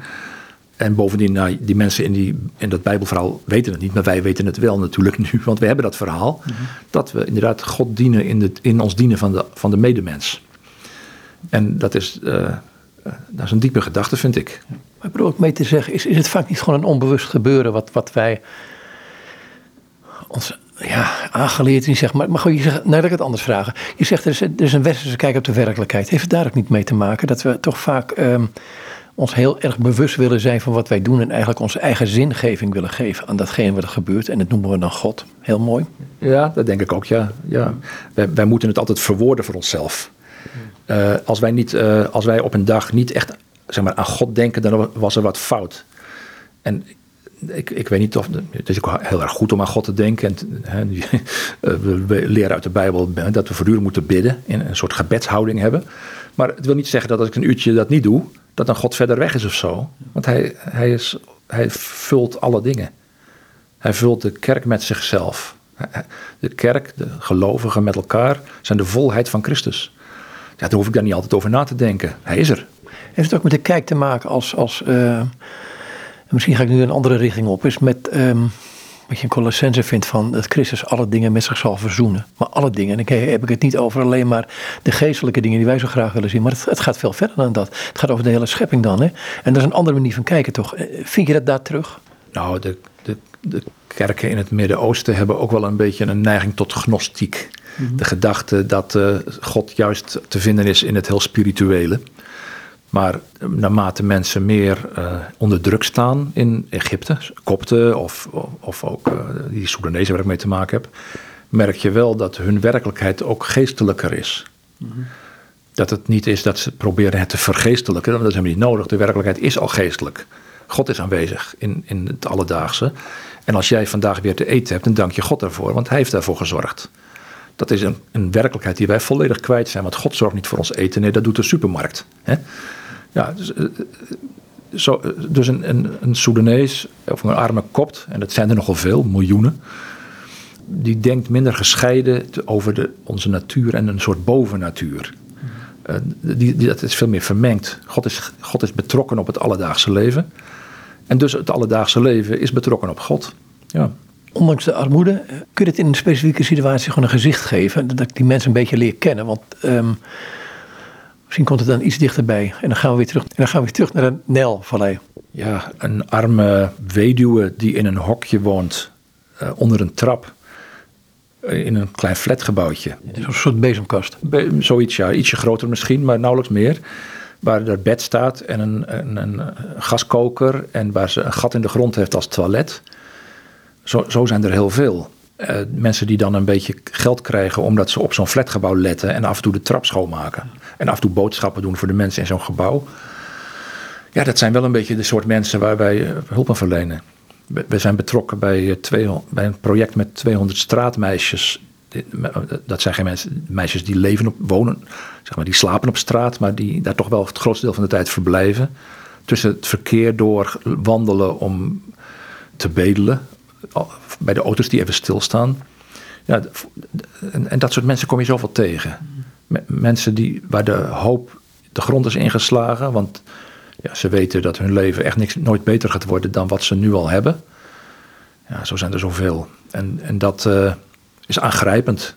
En bovendien, nou, die mensen in, die, in dat Bijbelverhaal weten het niet, maar wij weten het wel natuurlijk nu, [laughs] want we hebben dat verhaal. Mhm. Dat we inderdaad God dienen in, de, in ons dienen van de, van de medemens. En dat is, uh, dat is een diepe gedachte, vind ik. Maar ik bedoel ook mee te zeggen, is, is het vaak niet gewoon een onbewust gebeuren wat, wat wij ons ja, aangeleerd in zeg maar. Maar goed, je zegt, nou, ik het anders vragen. Je zegt er is, er is een westerse kijk op de werkelijkheid. Heeft het daar ook niet mee te maken dat we toch vaak ehm, ons heel erg bewust willen zijn van wat wij doen en eigenlijk onze eigen zingeving willen geven aan datgene wat er gebeurt. En dat noemen we dan God. Heel mooi. Ja, dat denk ik ook, ja. ja. Wij, wij moeten het altijd verwoorden voor onszelf. Uh, als, wij niet, uh, als wij op een dag niet echt zeg maar, aan God denken, dan was er wat fout. En ik, ik weet niet of. Het is ook heel erg goed om aan God te denken. En, hè, [laughs] eh, we leren uit de Bijbel dat we voortdurend moeten bidden. In een soort gebedshouding hebben. Maar het wil niet zeggen dat als ik een uurtje dat niet doe. dat dan God verder weg is of zo. Want hij, hij, is, hij vult alle dingen. Hij vult de kerk met zichzelf. De kerk, de gelovigen met elkaar. zijn de volheid van Christus. Ja, daar hoef ik daar niet altijd over na te denken. Hij is er. Heeft het ook met de kijk te maken als. als uh misschien ga ik nu een andere richting op, is met um, wat je in Colossense vindt van dat Christus alle dingen met zich zal verzoenen. Maar alle dingen, en dan heb ik het niet over alleen maar de geestelijke dingen die wij zo graag willen zien, maar het, het gaat veel verder dan dat. Het gaat over de hele schepping dan. Hè? En dat is een andere manier van kijken toch. Eh, vind je dat daar terug? Nou, de, de, de kerken in het Midden-Oosten hebben ook wel een beetje een neiging tot gnostiek. Mhm. De gedachte dat uh, God juist te vinden is in het heel spirituele. Maar naarmate mensen meer uh, onder druk staan in Egypte, Kopten of, of ook uh, die Soedanezen waar ik mee te maken heb, merk je wel dat hun werkelijkheid ook geestelijker is. Mm -hmm. Dat het niet is dat ze proberen het te vergeestelijken, want dat is helemaal niet nodig. De werkelijkheid is al geestelijk. God is aanwezig in, in het alledaagse. En als jij vandaag weer te eten hebt, dan dank je God daarvoor, want Hij heeft daarvoor gezorgd. Dat is een, een werkelijkheid die wij volledig kwijt zijn, want God zorgt niet voor ons eten, nee, dat doet de supermarkt. Hè? Ja, dus, eh, zo, dus een, een, een Soedanees of een arme kopt, en dat zijn er nogal veel, miljoenen, die denkt minder gescheiden over de, onze natuur en een soort bovennatuur. Uh, die, die, dat is veel meer vermengd. God is, God is betrokken op het alledaagse leven. En dus het alledaagse leven is betrokken op God. Ja. Ondanks de armoede, eh, kun je het in een specifieke situatie gewoon een gezicht geven. Dat ik die mensen een beetje leer kennen. Want um, Misschien komt het dan iets dichterbij. En dan gaan we weer terug, en dan gaan we weer terug naar de Nijlvallei. Ja, een arme weduwe die in een hokje woont, uh, onder een trap. Uh, in een klein flatgebouwtje. Een soort bezemkast. Be zoiets, ja. Ietsje groter misschien, maar nauwelijks meer. Waar er bed staat en een, een, een, gaskoker. En waar ze een gat in de grond heeft als toilet. Zo, zo zijn er heel veel. Uh, mensen die dan een beetje geld krijgen omdat ze op zo'n flatgebouw letten en af en toe de trap schoonmaken. En af en toe boodschappen doen voor de mensen in zo'n gebouw. Ja, dat zijn wel een beetje de soort mensen waar wij uh, hulp aan verlenen. We, zijn betrokken bij, twee, bij een project met 200 straatmeisjes. Dat zijn geen mensen, meisjes die leven op, wonen, zeg maar, die slapen op straat, maar die daar toch wel het grootste deel van de tijd verblijven. Tussen het verkeer door wandelen om te bedelen, bij de auto's die even stilstaan. Ja, en, dat soort mensen kom je zoveel tegen. Mensen die, waar de hoop de grond is ingeslagen. Want ja, ze weten dat hun leven echt niks, nooit beter gaat worden dan wat ze nu al hebben. Ja, zo zijn er zoveel. En, en dat uh, is aangrijpend.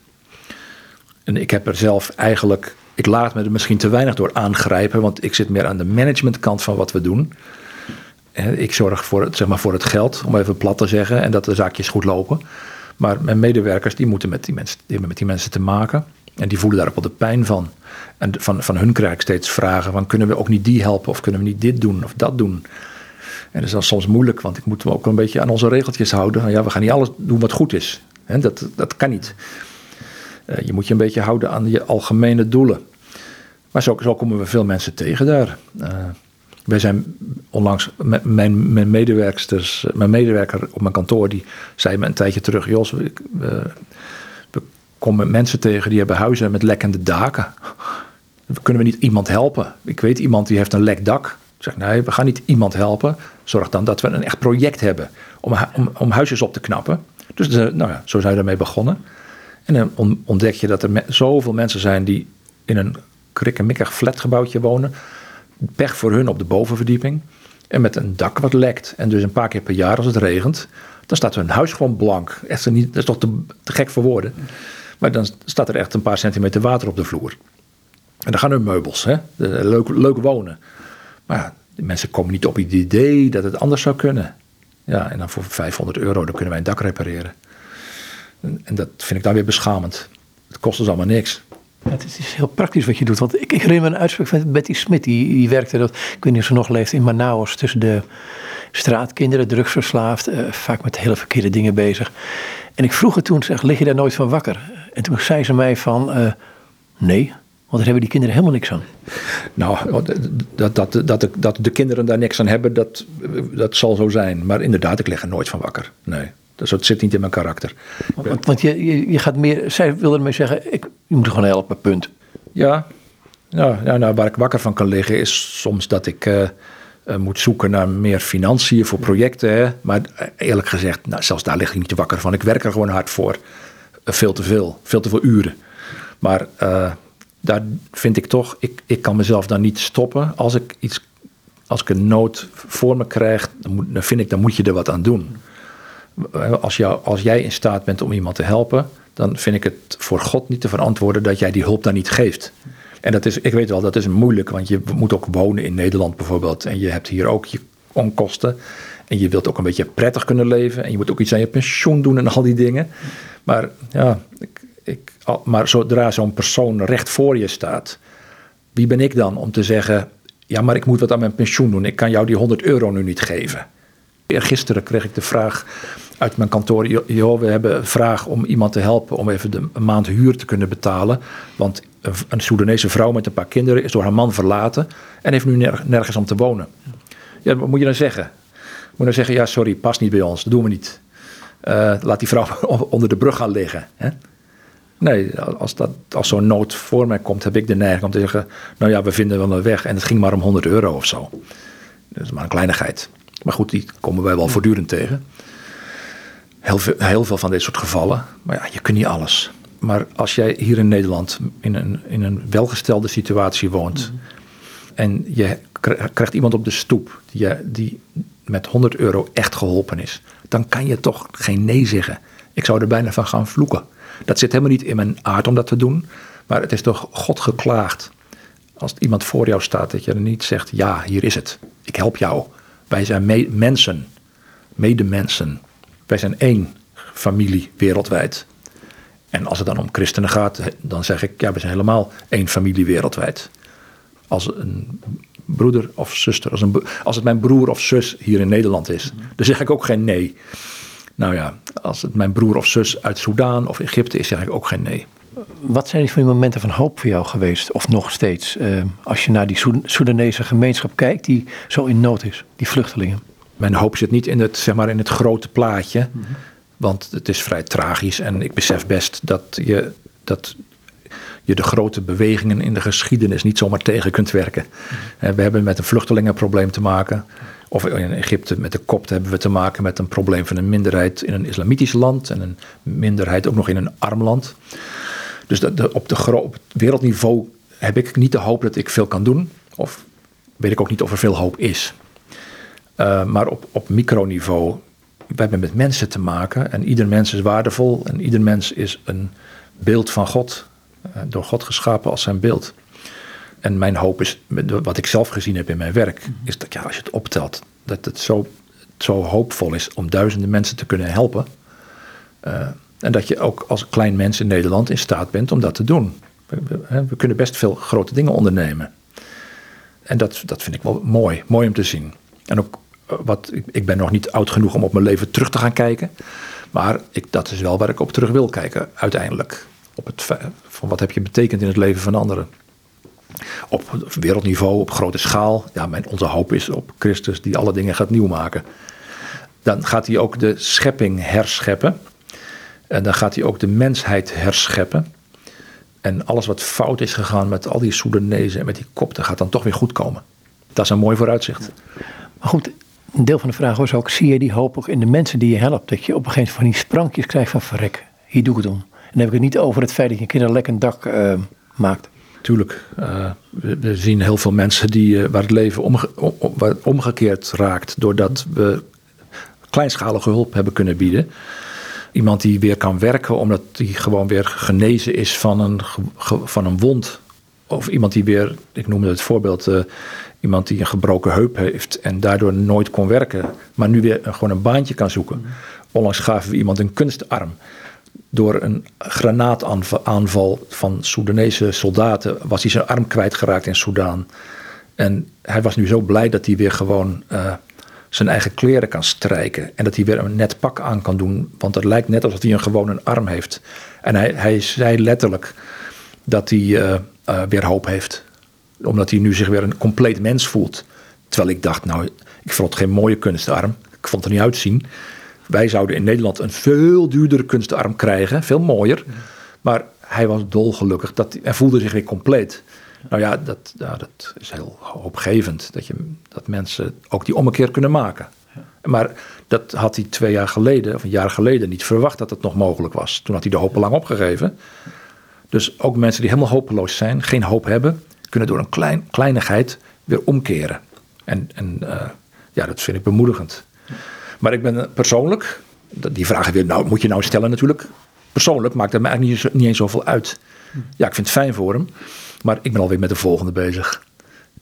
En ik heb er zelf eigenlijk. Ik laat me er misschien te weinig door aangrijpen, want ik zit meer aan de managementkant van wat we doen. Ik zorg voor het, zeg maar voor het geld, om even plat te zeggen, en dat de zaakjes goed lopen. Maar mijn medewerkers die moeten met die mensen, die hebben met die mensen te maken. En die voelen daar ook wel de pijn van. En van, van hun krijg ik steeds vragen: van, kunnen we ook niet die helpen? Of kunnen we niet dit doen of dat doen? En dat is dan soms moeilijk, want ik moet me ook een beetje aan onze regeltjes houden. Ja, we gaan niet alles doen wat goed is. dat, dat kan niet. Uh, je moet je een beetje houden aan je algemene doelen. Maar zo, zo komen we veel mensen tegen daar. Uh, wij zijn onlangs, mijn, mijn, medewerksters, mijn medewerker op mijn kantoor, die zei me een tijdje terug: Jos, we, we komen mensen tegen die hebben huizen met lekkende daken. Kunnen we niet iemand helpen? Ik weet iemand die heeft een lek dak. Ik zeg, nee, we gaan niet iemand helpen. Zorg dan dat we een echt project hebben om, om, om huisjes op te knappen. Dus nou ja, zo zijn we daarmee begonnen. En dan ontdek je dat er zoveel mensen zijn die in een krikkemikkig flatgebouwtje wonen. Pech voor hun op de bovenverdieping. En met een dak wat lekt. En dus een paar keer per jaar als het regent. Dan staat hun huis gewoon blank. Echt niet, dat is toch te, gek voor woorden. Maar dan staat er echt een paar centimeter water op de vloer. En dan gaan hun meubels. Hè? Leuk, leuk wonen. Maar de mensen komen niet op het idee dat het anders zou kunnen. Ja, en dan voor 500 euro dan kunnen wij een dak repareren. En, dat vind ik dan weer beschamend. Het kost ons allemaal niks. Het is heel praktisch wat je doet. Want ik, ik herinner me een uitspraak van Betty Smit. Die, die werkte, dat, ik weet niet of ze nog leeft, in Manaus. Tussen de straatkinderen, drugsverslaafd. Uh, vaak met hele verkeerde dingen bezig. En ik vroeg haar toen, zeg, lig je daar nooit van wakker? En toen zei ze mij van, uh, nee. Want daar hebben die kinderen helemaal niks aan. Nou, dat, dat, dat, dat de kinderen daar niks aan hebben, dat, dat zal zo zijn. Maar inderdaad, ik lig er nooit van wakker. Nee, dat zit niet in mijn karakter. Want, want je, je, je, gaat meer, zij wilde ermee zeggen, ik, je moet gewoon helpen, punt. Ja, nou, nou, nou, waar ik wakker van kan liggen is soms dat ik uh, uh, moet zoeken naar meer financiën voor projecten. Hè. Maar eh, eerlijk gezegd, nou, zelfs daar lig ik niet wakker van. Ik werk er gewoon hard voor. veel te veel, veel te veel uren. Maar daar vind ik toch, ik, ik kan mezelf dan niet stoppen. Als ik iets, als ik een nood voor me krijg, dan, moet, dan vind ik, dan moet je er wat aan doen. Als, als jij in staat bent om iemand te helpen, dan vind ik het voor God niet te verantwoorden dat jij die hulp dan niet geeft. En dat is, ik weet wel, dat is moeilijk, want je moet ook wonen in Nederland bijvoorbeeld. En je hebt hier ook je onkosten. En je wilt ook een beetje prettig kunnen leven. En je moet ook iets aan je pensioen doen en al die dingen. Maar ja, ik, ik, maar zodra zo'n persoon recht voor je staat, wie ben ik dan om te zeggen: ja, maar ik moet wat aan mijn pensioen doen, ik kan jou die 100 euro nu niet geven. Gisteren kreeg ik de vraag uit mijn kantoor: joh, we hebben een vraag om iemand te helpen om even de, maand huur te kunnen betalen. Want een, Soedanese vrouw met een paar kinderen is door haar man verlaten en heeft nu nergens om te wonen. Ja, wat moet je dan zeggen? Moet je dan zeggen: ja, sorry, past niet bij ons, dat doen we niet. Uh, laat die vrouw [laughs] onder de brug gaan liggen. Hè? Nee, als, dat, als zo'n nood voor mij komt, heb ik de neiging om te zeggen: Nou ja, we vinden wel een weg. En het ging maar om 100 euro of zo. Dat is maar een kleinigheid. Maar goed, die komen wij wel voortdurend tegen. Heel veel, heel veel van dit soort gevallen. Maar ja, je kunt niet alles. Maar als jij hier in Nederland in een, in een welgestelde situatie woont. Mhm. en je krijgt iemand op de stoep die, die met 100 euro echt geholpen is. dan kan je toch geen nee zeggen. Ik zou er bijna van gaan vloeken. Dat zit helemaal niet in mijn aard om dat te doen. Maar het is toch God geklaagd. Als iemand voor jou staat, dat je er niet zegt: Ja, hier is het. Ik help jou. Wij zijn me mensen, medemensen. Wij zijn één familie wereldwijd. En als het dan om christenen gaat, dan zeg ik: Ja, we zijn helemaal één familie wereldwijd. Als een broeder of zuster, als, een, als het mijn broer of zus hier in Nederland is, dan zeg ik ook geen nee. Nou ja, als het mijn broer of zus uit Soudaan of Egypte is, zeg ik ook geen nee. Wat zijn die momenten van hoop voor jou geweest, of nog steeds, eh, als je naar die Soedanese gemeenschap kijkt die zo in nood is, die vluchtelingen? Mijn hoop zit niet in het, zeg maar, in het grote plaatje, mhm. want het is vrij tragisch en ik besef best dat je, dat je de grote bewegingen in de geschiedenis niet zomaar tegen kunt werken. Mhm. We hebben met een vluchtelingenprobleem te maken. Of in Egypte met de kopt hebben we te maken met een probleem van een minderheid in een islamitisch land en een minderheid ook nog in een arm land. Dus op, de, op wereldniveau heb ik niet de hoop dat ik veel kan doen. Of weet ik ook niet of er veel hoop is. Uh, maar op, op microniveau, we hebben met mensen te maken en ieder mens is waardevol en ieder mens is een beeld van God, uh, door God geschapen als zijn beeld. En mijn hoop is, wat ik zelf gezien heb in mijn werk, is dat ja, als je het optelt, dat het zo, zo hoopvol is om duizenden mensen te kunnen helpen. Uh, en dat je ook als klein mens in Nederland in staat bent om dat te doen. We, we, kunnen best veel grote dingen ondernemen. En dat, dat vind ik wel mooi, mooi om te zien. En ook eh, wat, ik, ben nog niet oud genoeg om op mijn leven terug te gaan kijken. Maar ik, dat is wel waar ik op terug wil kijken, uiteindelijk. Op het, van wat heb je betekend in het leven van anderen. Op wereldniveau, op grote schaal. Ja, mijn, onze hoop is op Christus die alle dingen gaat nieuw maken. Dan gaat hij ook de schepping herscheppen. En dan gaat hij ook de mensheid herscheppen. En alles wat fout is gegaan met al die Soedanezen en met die kopten, gaat dan toch weer goed komen. Dat is een mooi vooruitzicht. Maar goed, een deel van de vraag was ook, zie je die hoop ook in de mensen die je helpt? Dat je op een gegeven moment van die sprankjes krijgt van verrek, hier doe ik het om. En dan heb ik het niet over het feit dat je een keer een lekker dak uh, maakt. Tuurlijk, uh, we, we, zien heel veel mensen die, uh, waar het leven omge om, omgekeerd raakt doordat we kleinschalige hulp hebben kunnen bieden. Iemand die weer kan werken omdat hij gewoon weer genezen is van een, van een wond. Of iemand die weer, ik noemde het voorbeeld, uh, iemand die een gebroken heup heeft en daardoor nooit kon werken, maar nu weer gewoon een baantje kan zoeken. Onlangs gaven we iemand een kunstarm. Door een granaataanval van Soedanese soldaten was hij zijn arm kwijtgeraakt in Soedan. En hij was nu zo blij dat hij weer gewoon uh, zijn eigen kleren kan strijken. En dat hij weer een net pak aan kan doen. Want het lijkt net alsof hij een gewone arm heeft. En hij, hij zei letterlijk dat hij uh, uh, weer hoop heeft. Omdat hij nu zich weer een compleet mens voelt. Terwijl ik dacht, nou, ik vond het geen mooie kunstarm. Ik vond het er niet uitzien. Wij zouden in Nederland een veel duurdere kunstarm krijgen. Veel mooier. Maar hij was dolgelukkig. Dat, hij voelde zich weer compleet. Nou ja dat, ja, dat is heel hoopgevend. Dat, je, dat mensen ook die ommekeer kunnen maken. Maar dat had hij twee jaar geleden, of een jaar geleden, niet verwacht dat het nog mogelijk was. Toen had hij de hoop lang opgegeven. Dus ook mensen die helemaal hopeloos zijn, geen hoop hebben, kunnen door een klein, kleinigheid weer omkeren. En, en uh, ja, dat vind ik bemoedigend. Maar ik ben persoonlijk, die vragen weer, nou, moet je nou stellen natuurlijk. Persoonlijk maakt het me eigenlijk niet, niet eens zoveel uit. Ja, ik vind het fijn voor hem. Maar ik ben alweer met de volgende bezig.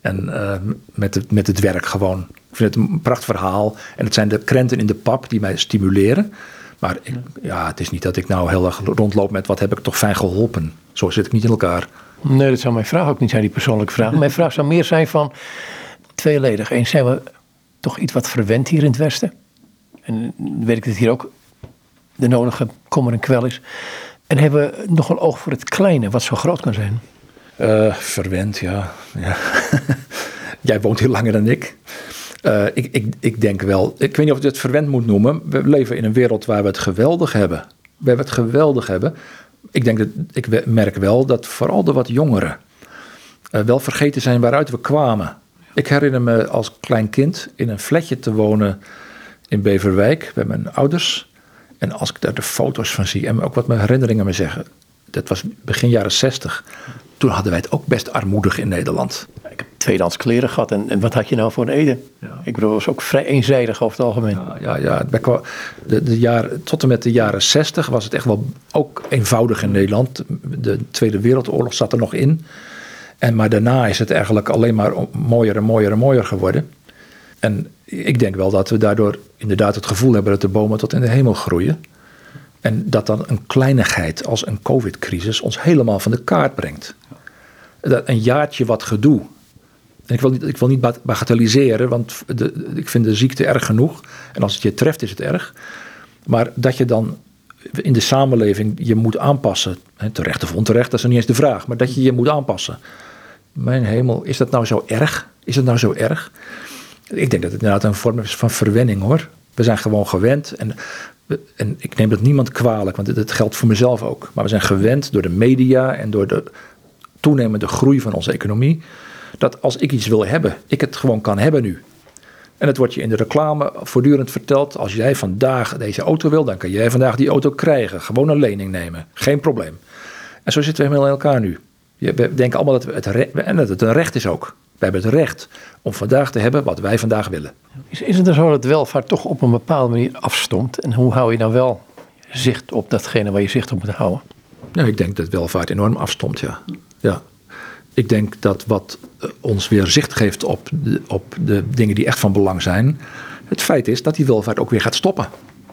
En uh, met, het, met het werk gewoon. Ik vind het een prachtig verhaal. En het zijn de krenten in de pap die mij stimuleren. Maar ik, ja, het is niet dat ik nou heel erg rondloop met wat heb ik toch fijn geholpen. Zo zit ik niet in elkaar. Nee, dat zou mijn vraag ook niet zijn, die persoonlijke vraag. Mijn vraag zou meer zijn van tweeledig. Eens zijn we toch iets wat verwend hier in het Westen. En weet ik dat hier ook de nodige kommer en kwel is. En hebben we nog een oog voor het kleine, wat zo groot kan zijn. Uh, verwend, ja. ja. [laughs] Jij woont hier langer dan ik. Uh, ik, ik. Ik denk wel, ik weet niet of je het verwend moet noemen. We leven in een wereld waar we het geweldig hebben. We het geweldig hebben. Ik, denk dat, ik merk wel dat vooral de wat jongeren uh, wel vergeten zijn waaruit we kwamen. Ik herinner me als klein kind in een flatje te wonen in Beverwijk bij mijn ouders. En als ik daar de foto's van zie en ook wat mijn herinneringen me zeggen. Dat was begin jaren zestig. Toen hadden wij het ook best armoedig in Nederland. Ik heb tweedehands kleren gehad. En, en wat had je nou voor een eden? Ja. Ik bedoel, het was ook vrij eenzijdig over het algemeen. Ja, ja, ja. De, de jaren, tot en met de jaren zestig was het echt wel ook eenvoudig in Nederland. De Tweede Wereldoorlog zat er nog in. En, maar daarna is het eigenlijk alleen maar mooier en mooier en mooier geworden. En ik denk wel dat we daardoor inderdaad het gevoel hebben dat de bomen tot in de hemel groeien. En dat dan een kleinigheid als een COVID-crisis ons helemaal van de kaart brengt. Dat een jaartje wat gedoe. En ik wil niet, ik wil niet bagatelliseren, want de, ik vind de ziekte erg genoeg. En als het je treft, is het erg. Maar dat je dan in de samenleving je moet aanpassen. Terecht of onterecht, dat is niet eens de vraag. Maar dat je je moet aanpassen. Mijn hemel, is dat nou zo erg? Is het nou zo erg? Ik denk dat het inderdaad een vorm is van verwenning hoor. We zijn gewoon gewend. En, en ik neem dat niemand kwalijk, want het geldt voor mezelf ook. Maar we zijn gewend door de media en door de toenemende groei van onze economie. Dat als ik iets wil hebben, ik het gewoon kan hebben nu. En het wordt je in de reclame voortdurend verteld. Als jij vandaag deze auto wil, dan kan jij vandaag die auto krijgen. Gewoon een lening nemen. Geen probleem. En zo zitten we helemaal in elkaar nu. We denken allemaal dat, het, dat het een recht is ook. We hebben het recht om vandaag te hebben wat wij vandaag willen. Is, is het dan zo dat welvaart toch op een bepaalde manier afstomt? En hoe hou je nou wel zicht op datgene waar je zicht op moet houden? Nou, ik denk dat welvaart enorm afstomt, ja. ja. Ik denk dat wat eh, ons weer zicht geeft op de, op de dingen die echt van belang zijn. Het feit is dat die welvaart ook weer gaat stoppen.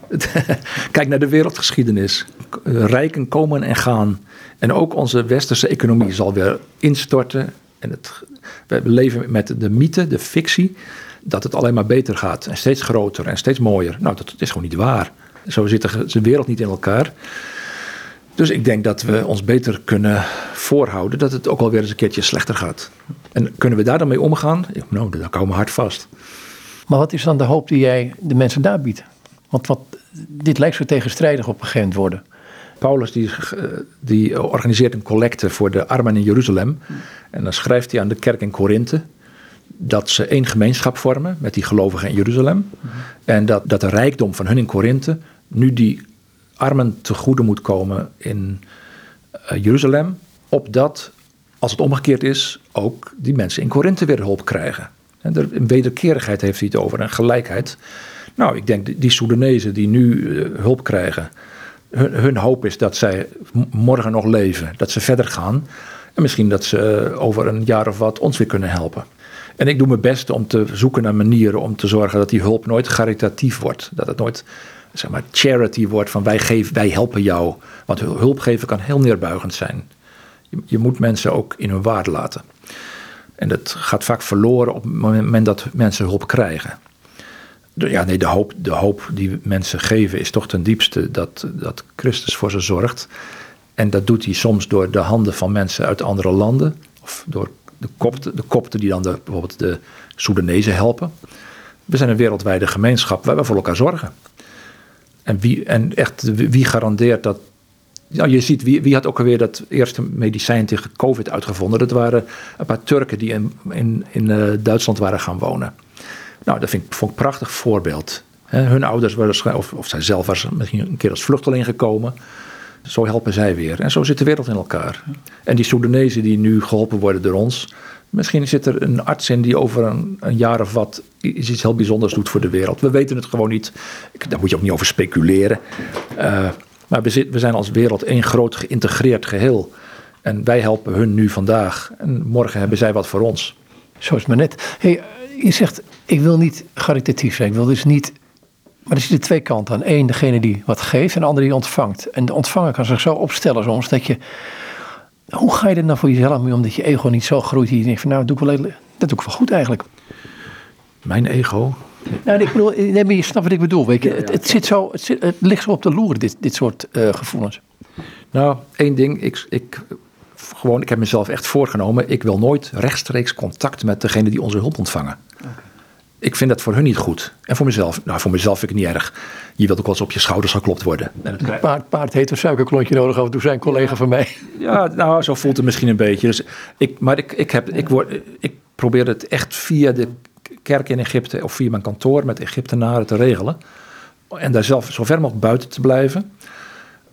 [laughs] Kijk naar de wereldgeschiedenis. Rijken komen en gaan. En ook onze westerse economie zal weer instorten. En het, we leven met de mythe, de fictie, dat het alleen maar beter gaat. En steeds groter en steeds mooier. Nou, dat is gewoon niet waar. Zo zit de wereld niet in elkaar. Dus ik denk dat we ons beter kunnen voorhouden dat het ook alweer eens een keertje slechter gaat. En kunnen we daar dan mee omgaan? Nou, dan komen we hard vast. Maar wat is dan de hoop die jij de mensen daar biedt? Want wat, dit lijkt zo tegenstrijdig op een gegeven worden. Paulus die, eh, die organiseert een collecte voor de armen in Jeruzalem. En dan schrijft hij aan de kerk in Korinthe dat ze één gemeenschap vormen met die gelovigen in Jeruzalem. En dat, dat de rijkdom van hun in Korinthe nu die armen te goede moet komen in uh, Jeruzalem. Opdat, als het omgekeerd is, ook die mensen in Korinthe weer hulp krijgen. En een wederkerigheid heeft hij het over, en gelijkheid. Nou, ik denk die Soedanezen die nu uh, hulp krijgen, hun, hoop is dat zij morgen nog leven, dat ze verder gaan. En misschien dat ze uh, over een jaar of wat ons weer kunnen helpen. En ik doe mijn best om te zoeken naar manieren om te zorgen dat die hulp nooit caritatief wordt. Dat het nooit zeg maar, charity wordt van wij, geven, wij helpen jou. Want hulp geven kan heel neerbuigend zijn. Je, je moet mensen ook in hun waarde laten. En dat gaat vaak verloren op het moment dat mensen hulp krijgen. Ja, nee, de hoop, de hoop die mensen geven is toch ten diepste dat, dat Christus voor ze zorgt. En dat doet hij soms door de handen van mensen uit andere landen. Of door de kopten, de kopten die dan de, bijvoorbeeld de Soedanezen helpen. We zijn een wereldwijde gemeenschap waar we voor elkaar zorgen. En, wie, en echt, wie garandeert dat. Ja, je ziet, wie, wie had ook alweer dat eerste medicijn tegen COVID uitgevonden? Dat waren een paar Turken die in, in, in uh, Duitsland waren gaan wonen. Nou, dat vind ik, vond ik een prachtig voorbeeld. Hun ouders waren, of, of zij zelf was misschien een keer als vluchteling gekomen. Zo helpen zij weer. En zo zit de wereld in elkaar. En die Soedanezen die nu geholpen worden door ons. Misschien zit er een arts in die over een, een, jaar of wat iets heel bijzonders doet voor de wereld. We weten het gewoon niet. Daar moet je ook niet over speculeren. Uh, maar we, we, zijn als wereld één groot geïntegreerd geheel. En wij helpen hun nu vandaag. En morgen hebben zij wat voor ons. Zo is het maar net. Hey, je zegt, ik wil niet caritatief zijn. Ik wil dus niet maar er zitten twee kanten aan. Eén, degene die wat geeft en de andere die ontvangt. En de ontvanger kan zich zo opstellen soms dat je... Hoe ga je er nou voor jezelf mee om dat je ego niet zo groeit? Dat je denkt van nou, dat doe ik wel, dat doe ik wel goed eigenlijk. Mijn ego? Nou, ik bedoel, nee, maar je snapt wat ik bedoel. Weet je? Het, het, zit zo, het, zit, het ligt zo op de loer, dit, dit soort uh, gevoelens. Nou, één ding. Ik, ik, gewoon, ik heb mezelf echt voorgenomen. Ik wil nooit rechtstreeks contact met degene die onze hulp ontvangen. Okay ik vind dat voor hun niet goed. En voor mezelf, nou voor mezelf vind ik het niet erg. Je wilt ook wel eens op je schouders geklopt worden. Het paard, paard heeft een suikerklontje nodig af en toe, zijn collega van mij. Ja, nou zo voelt het misschien een beetje. Dus ik, maar ik, ik, heb, ik, word, ik probeer het echt via de kerk in Egypte of via mijn kantoor met Egyptenaren te regelen. En daar zelf zo ver mogelijk buiten te blijven.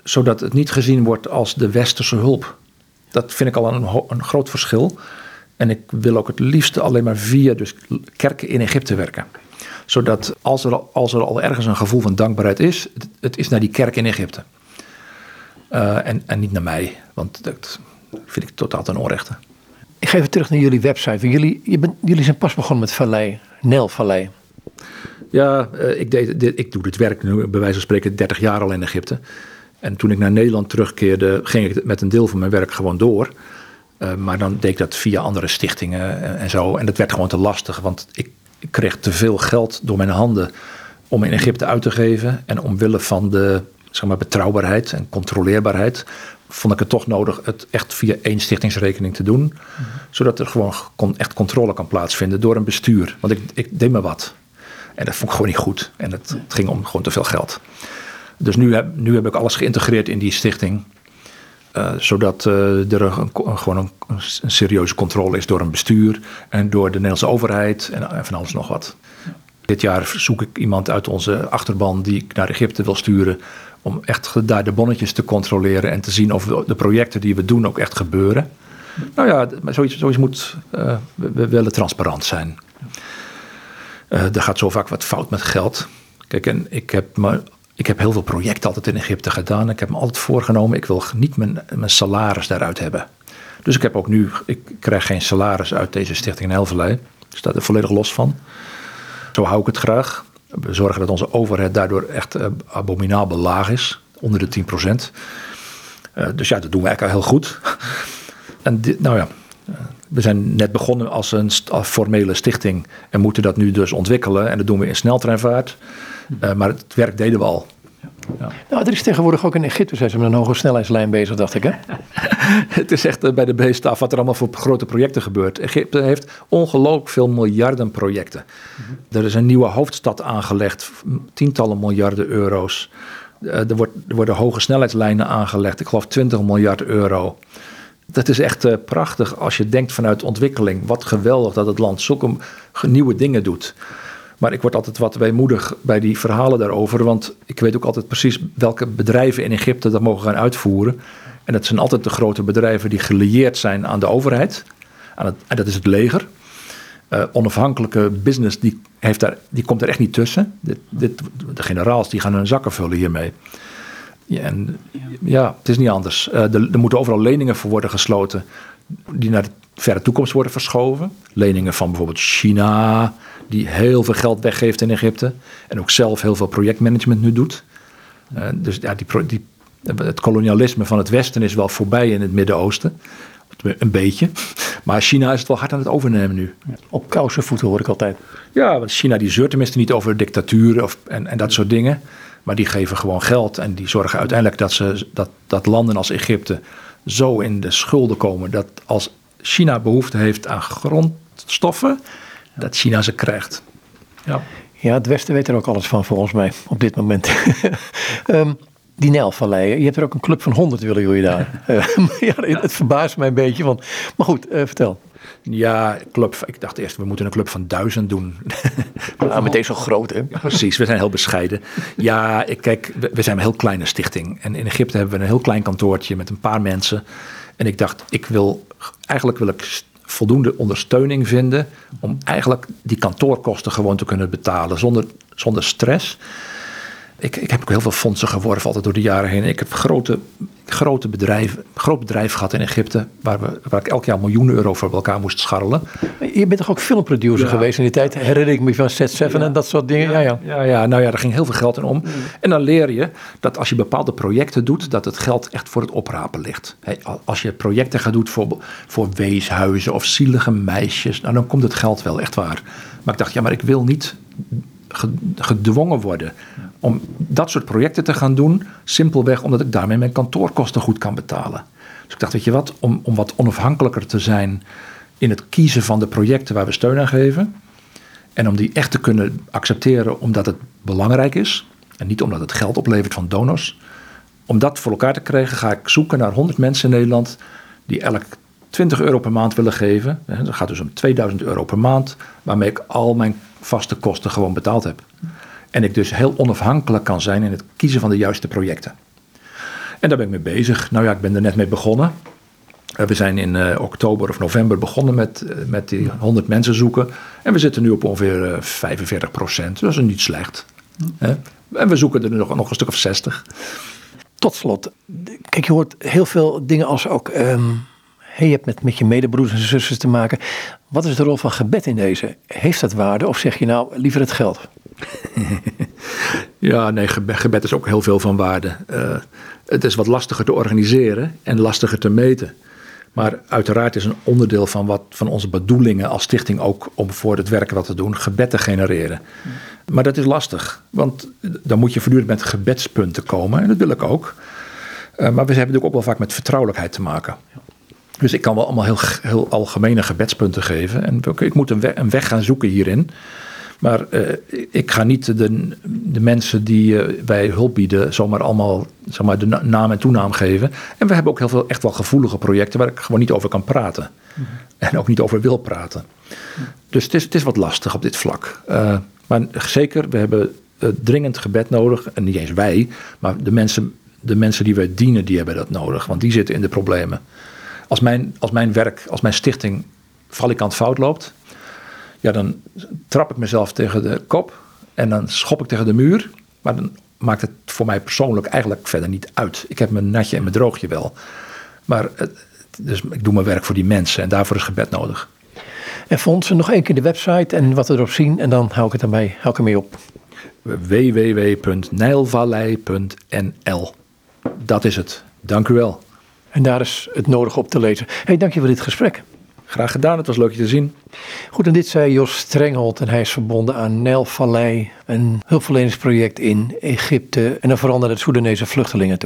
Zodat het niet gezien wordt als de westerse hulp. Dat vind ik al een, een groot verschil. En ik wil ook het liefste alleen maar via dus kerken in Egypte werken. Zodat als er, als er al ergens een gevoel van dankbaarheid is, het, het is naar die kerk in Egypte. Uh, en, en niet naar mij, want dat vind ik totaal ten onrechte. Ik ga even terug naar jullie website. Jullie, je bent, jullie zijn pas begonnen met Vallei, Nel Vallei. Ja, uh, ik, deed, ik doe dit werk nu bij wijze van spreken 30 jaar al in Egypte. En toen ik naar Nederland terugkeerde, ging ik met een deel van mijn werk gewoon door. Uh, maar dan deed ik dat via andere stichtingen en, en, zo. En dat werd gewoon te lastig, want ik, ik, kreeg te veel geld door mijn handen om in Egypte uit te geven. En omwille van de zeg maar, betrouwbaarheid en controleerbaarheid vond ik het toch nodig het echt via één stichtingsrekening te doen. Mm -hmm. Zodat er gewoon kon, echt controle kan plaatsvinden door een bestuur. Want ik, ik deed me wat. En dat vond ik gewoon niet goed. En het, het ging om gewoon te veel geld. Dus nu heb, nu heb ik alles geïntegreerd in die stichting. Uh, zodat uh, er gewoon een, serieuze controle is door een bestuur en door de Nederlandse overheid en, en, van alles nog wat. Dit jaar zoek ik iemand uit onze achterban die ik naar Egypte wil sturen. Om echt daar de bonnetjes te controleren en te zien of de projecten die we doen ook echt gebeuren. Nou ja, zoiets, zoiets moet. We, we, willen transparant zijn. er gaat zo vaak wat fout met geld. Kijk, en ik heb me ik heb heel veel projecten altijd in Egypte gedaan. Ik heb me altijd voorgenomen, ik wil niet mijn, mijn salaris daaruit hebben. Dus ik heb ook nu, ik krijg geen salaris uit deze stichting in Helverlei. Ik sta er volledig los van. Zo hou ik het graag. We zorgen dat onze overheid daardoor echt uh, abominabel laag is. Onder de 10 procent. Uh, dus ja, dat doen we eigenlijk al heel goed. en dit, nou ja, we zijn net begonnen als een formele stichting en moeten dat nu dus ontwikkelen. En dat doen we in sneltreinvaart. Uh, maar het werk deden we al. Ja. Nou, er is tegenwoordig ook in Egypte zijn ze met een hoge snelheidslijn bezig, dacht ik. Hè? [laughs] het is echt eh, bij de beestaf wat er allemaal voor grote projecten gebeurt. Egypte heeft ongelooflijk veel miljarden projecten. Mhm. Er is een nieuwe hoofdstad aangelegd, tientallen miljarden euro's. Eh, er, wordt, er worden hoge snelheidslijnen aangelegd, ik geloof 20 miljard euro. Dat is echt uh, prachtig als je denkt vanuit ontwikkeling. Wat geweldig dat het land zulke nieuwe dingen doet. Maar ik word altijd wat weemoedig bij die verhalen daarover. Want ik weet ook altijd precies welke bedrijven in Egypte dat mogen gaan uitvoeren. En dat zijn altijd de grote bedrijven die gelieerd zijn aan de overheid. Aan het, en dat is het leger. Uh, onafhankelijke business die, heeft daar, die komt er echt niet tussen. Dit, dit, de generaals die gaan hun zakken vullen hiermee. Ja, en, ja het is niet anders. Uh, er, er moeten overal leningen voor worden gesloten die naar de verre toekomst worden verschoven. Leningen van bijvoorbeeld China, die heel veel geld weggeeft in Egypte. En ook zelf heel veel projectmanagement nu doet. Uh, dus ja, die, die, het kolonialisme van het Westen is wel voorbij in het Midden-Oosten. Een beetje. Maar China is het wel hard aan het overnemen nu. Op kousenvoeten hoor ik altijd. Ja, want China die zeurt tenminste niet over dictaturen of, en, en dat soort dingen. Maar die geven gewoon geld en die zorgen uiteindelijk dat, ze, dat, dat landen als Egypte zo in de schulden komen dat als China behoefte heeft aan grondstoffen, dat China ze krijgt. Ja. ja, het Westen weet er ook alles van volgens mij op dit moment. um, [laughs] die Nijlvalleien, je hebt er ook een club van 100 willen jullie daar. [laughs] Eh, [laughs] ja, het verbaast mij een beetje, want, maar goed, uh, vertel. Ja, club, ik dacht eerst, we moeten een club van duizend doen. Ja, [laughs] meteen zo groot, hè? precies, we zijn heel bescheiden. Ja, ik, kijk, we, zijn een heel kleine stichting. En in Egypte hebben we een heel klein kantoortje met een paar mensen. En ik dacht, ik wil, eigenlijk wil ik voldoende ondersteuning vinden om eigenlijk die kantoorkosten gewoon te kunnen betalen zonder, zonder stress. Ik, ik heb ook heel veel fondsen geworven altijd door de jaren heen. Ik heb grote, grote bedrijven, groot bedrijf gehad in Egypte, waar, we, waar ik elk jaar miljoenen euro voor elkaar moest scharrelen. Je bent toch ook filmproducer geweest in die tijd? Herinner ik me van Set 7 en dat soort dingen? Ja ja. ja, ja. Nou ja, daar ging heel veel geld in om. Mm. En dan leer je dat als je bepaalde projecten doet, dat het geld echt voor het oprapen ligt. als je projecten gaat doen voor, voor weeshuizen of zielige meisjes, nou, dan komt het geld wel, echt waar. Maar ik dacht, ja, maar ik wil niet gedwongen worden om dat soort projecten te gaan doen. Simpelweg omdat ik daarmee mijn kantoorkosten goed kan betalen. Dus ik dacht, weet je wat, om, om wat onafhankelijker te zijn in het kiezen van de projecten waar we steun aan geven. En om die echt te kunnen accepteren omdat het belangrijk is. En niet omdat het geld oplevert van donors. Om dat voor elkaar te krijgen ga ik zoeken naar 100 mensen in Nederland die elk 20 euro per maand willen geven. Dat gaat dus om 2000 euro per maand, waarmee ik al mijn vaste kosten gewoon betaald heb. En ik dus heel onafhankelijk kan zijn in het kiezen van de juiste projecten. En daar ben ik mee bezig. Nou ja, ik ben er net mee begonnen. Eh, we zijn in uh, oktober of november begonnen met, uh, met die 100 mensen zoeken. En we zitten nu op ongeveer uh, 45 procent. Dat is niet slecht. En we zoeken er nog, nog een stuk of 60. Tot slot. Kijk, je hoort heel veel dingen als ook... Um je hebt met, met je medebroeders en zusters te maken. Wat is de rol van gebed in deze? Heeft dat waarde of zeg je nou liever het geld? [laughs] ja, nee, gebed, is ook heel veel van waarde. Uh, het is wat lastiger te organiseren en lastiger te meten. Maar uiteraard is een onderdeel van, wat, van onze bedoelingen als stichting ook om voor het werk wat te doen, gebed te genereren. Maar dat is lastig, want dan moet je voortdurend met gebedspunten komen en dat wil ik ook. Uh, maar we hebben natuurlijk ook wel vaak met vertrouwelijkheid te maken. Dus ik kan wel allemaal heel, heel algemene gebedspunten geven. En ik moet een weg, een weg gaan zoeken hierin. Maar uh, ik ga niet de, de mensen die uh, wij hulp bieden zomaar allemaal zeg maar, de naam en toenaam geven. En we hebben ook heel veel echt wel gevoelige projecten waar ik gewoon niet over kan praten. Mhm. En ook niet over wil praten. Dus het is, het is wat lastig op dit vlak. Uh, maar zeker, we hebben dringend gebed nodig. En niet eens wij, maar de mensen, de mensen die wij dienen, die hebben dat nodig. Want die zitten in de problemen. Als mijn, als mijn werk, als mijn stichting valikant fout loopt, ja, dan trap ik mezelf tegen de kop en dan schop ik tegen de muur. Maar dan maakt het voor mij persoonlijk eigenlijk verder niet uit. Ik heb mijn natje en mijn droogje wel. Maar dus ik doe mijn werk voor die mensen en daarvoor is gebed nodig. En ons nog één keer de website en wat we erop zien en dan hou ik het erbij, hou ik ermee op. www.nijlvallei.nl Dat is het. Dank u wel. En daar is het nodig op te lezen. Hey, dank je voor dit gesprek. Graag gedaan, het was leuk je te zien. Goed, en dit zei Jos Strenghold en hij is verbonden aan Nijlvallei, een hulpverleningsproject in Egypte en dan vooral naar de Soedanese vluchtelingen toe.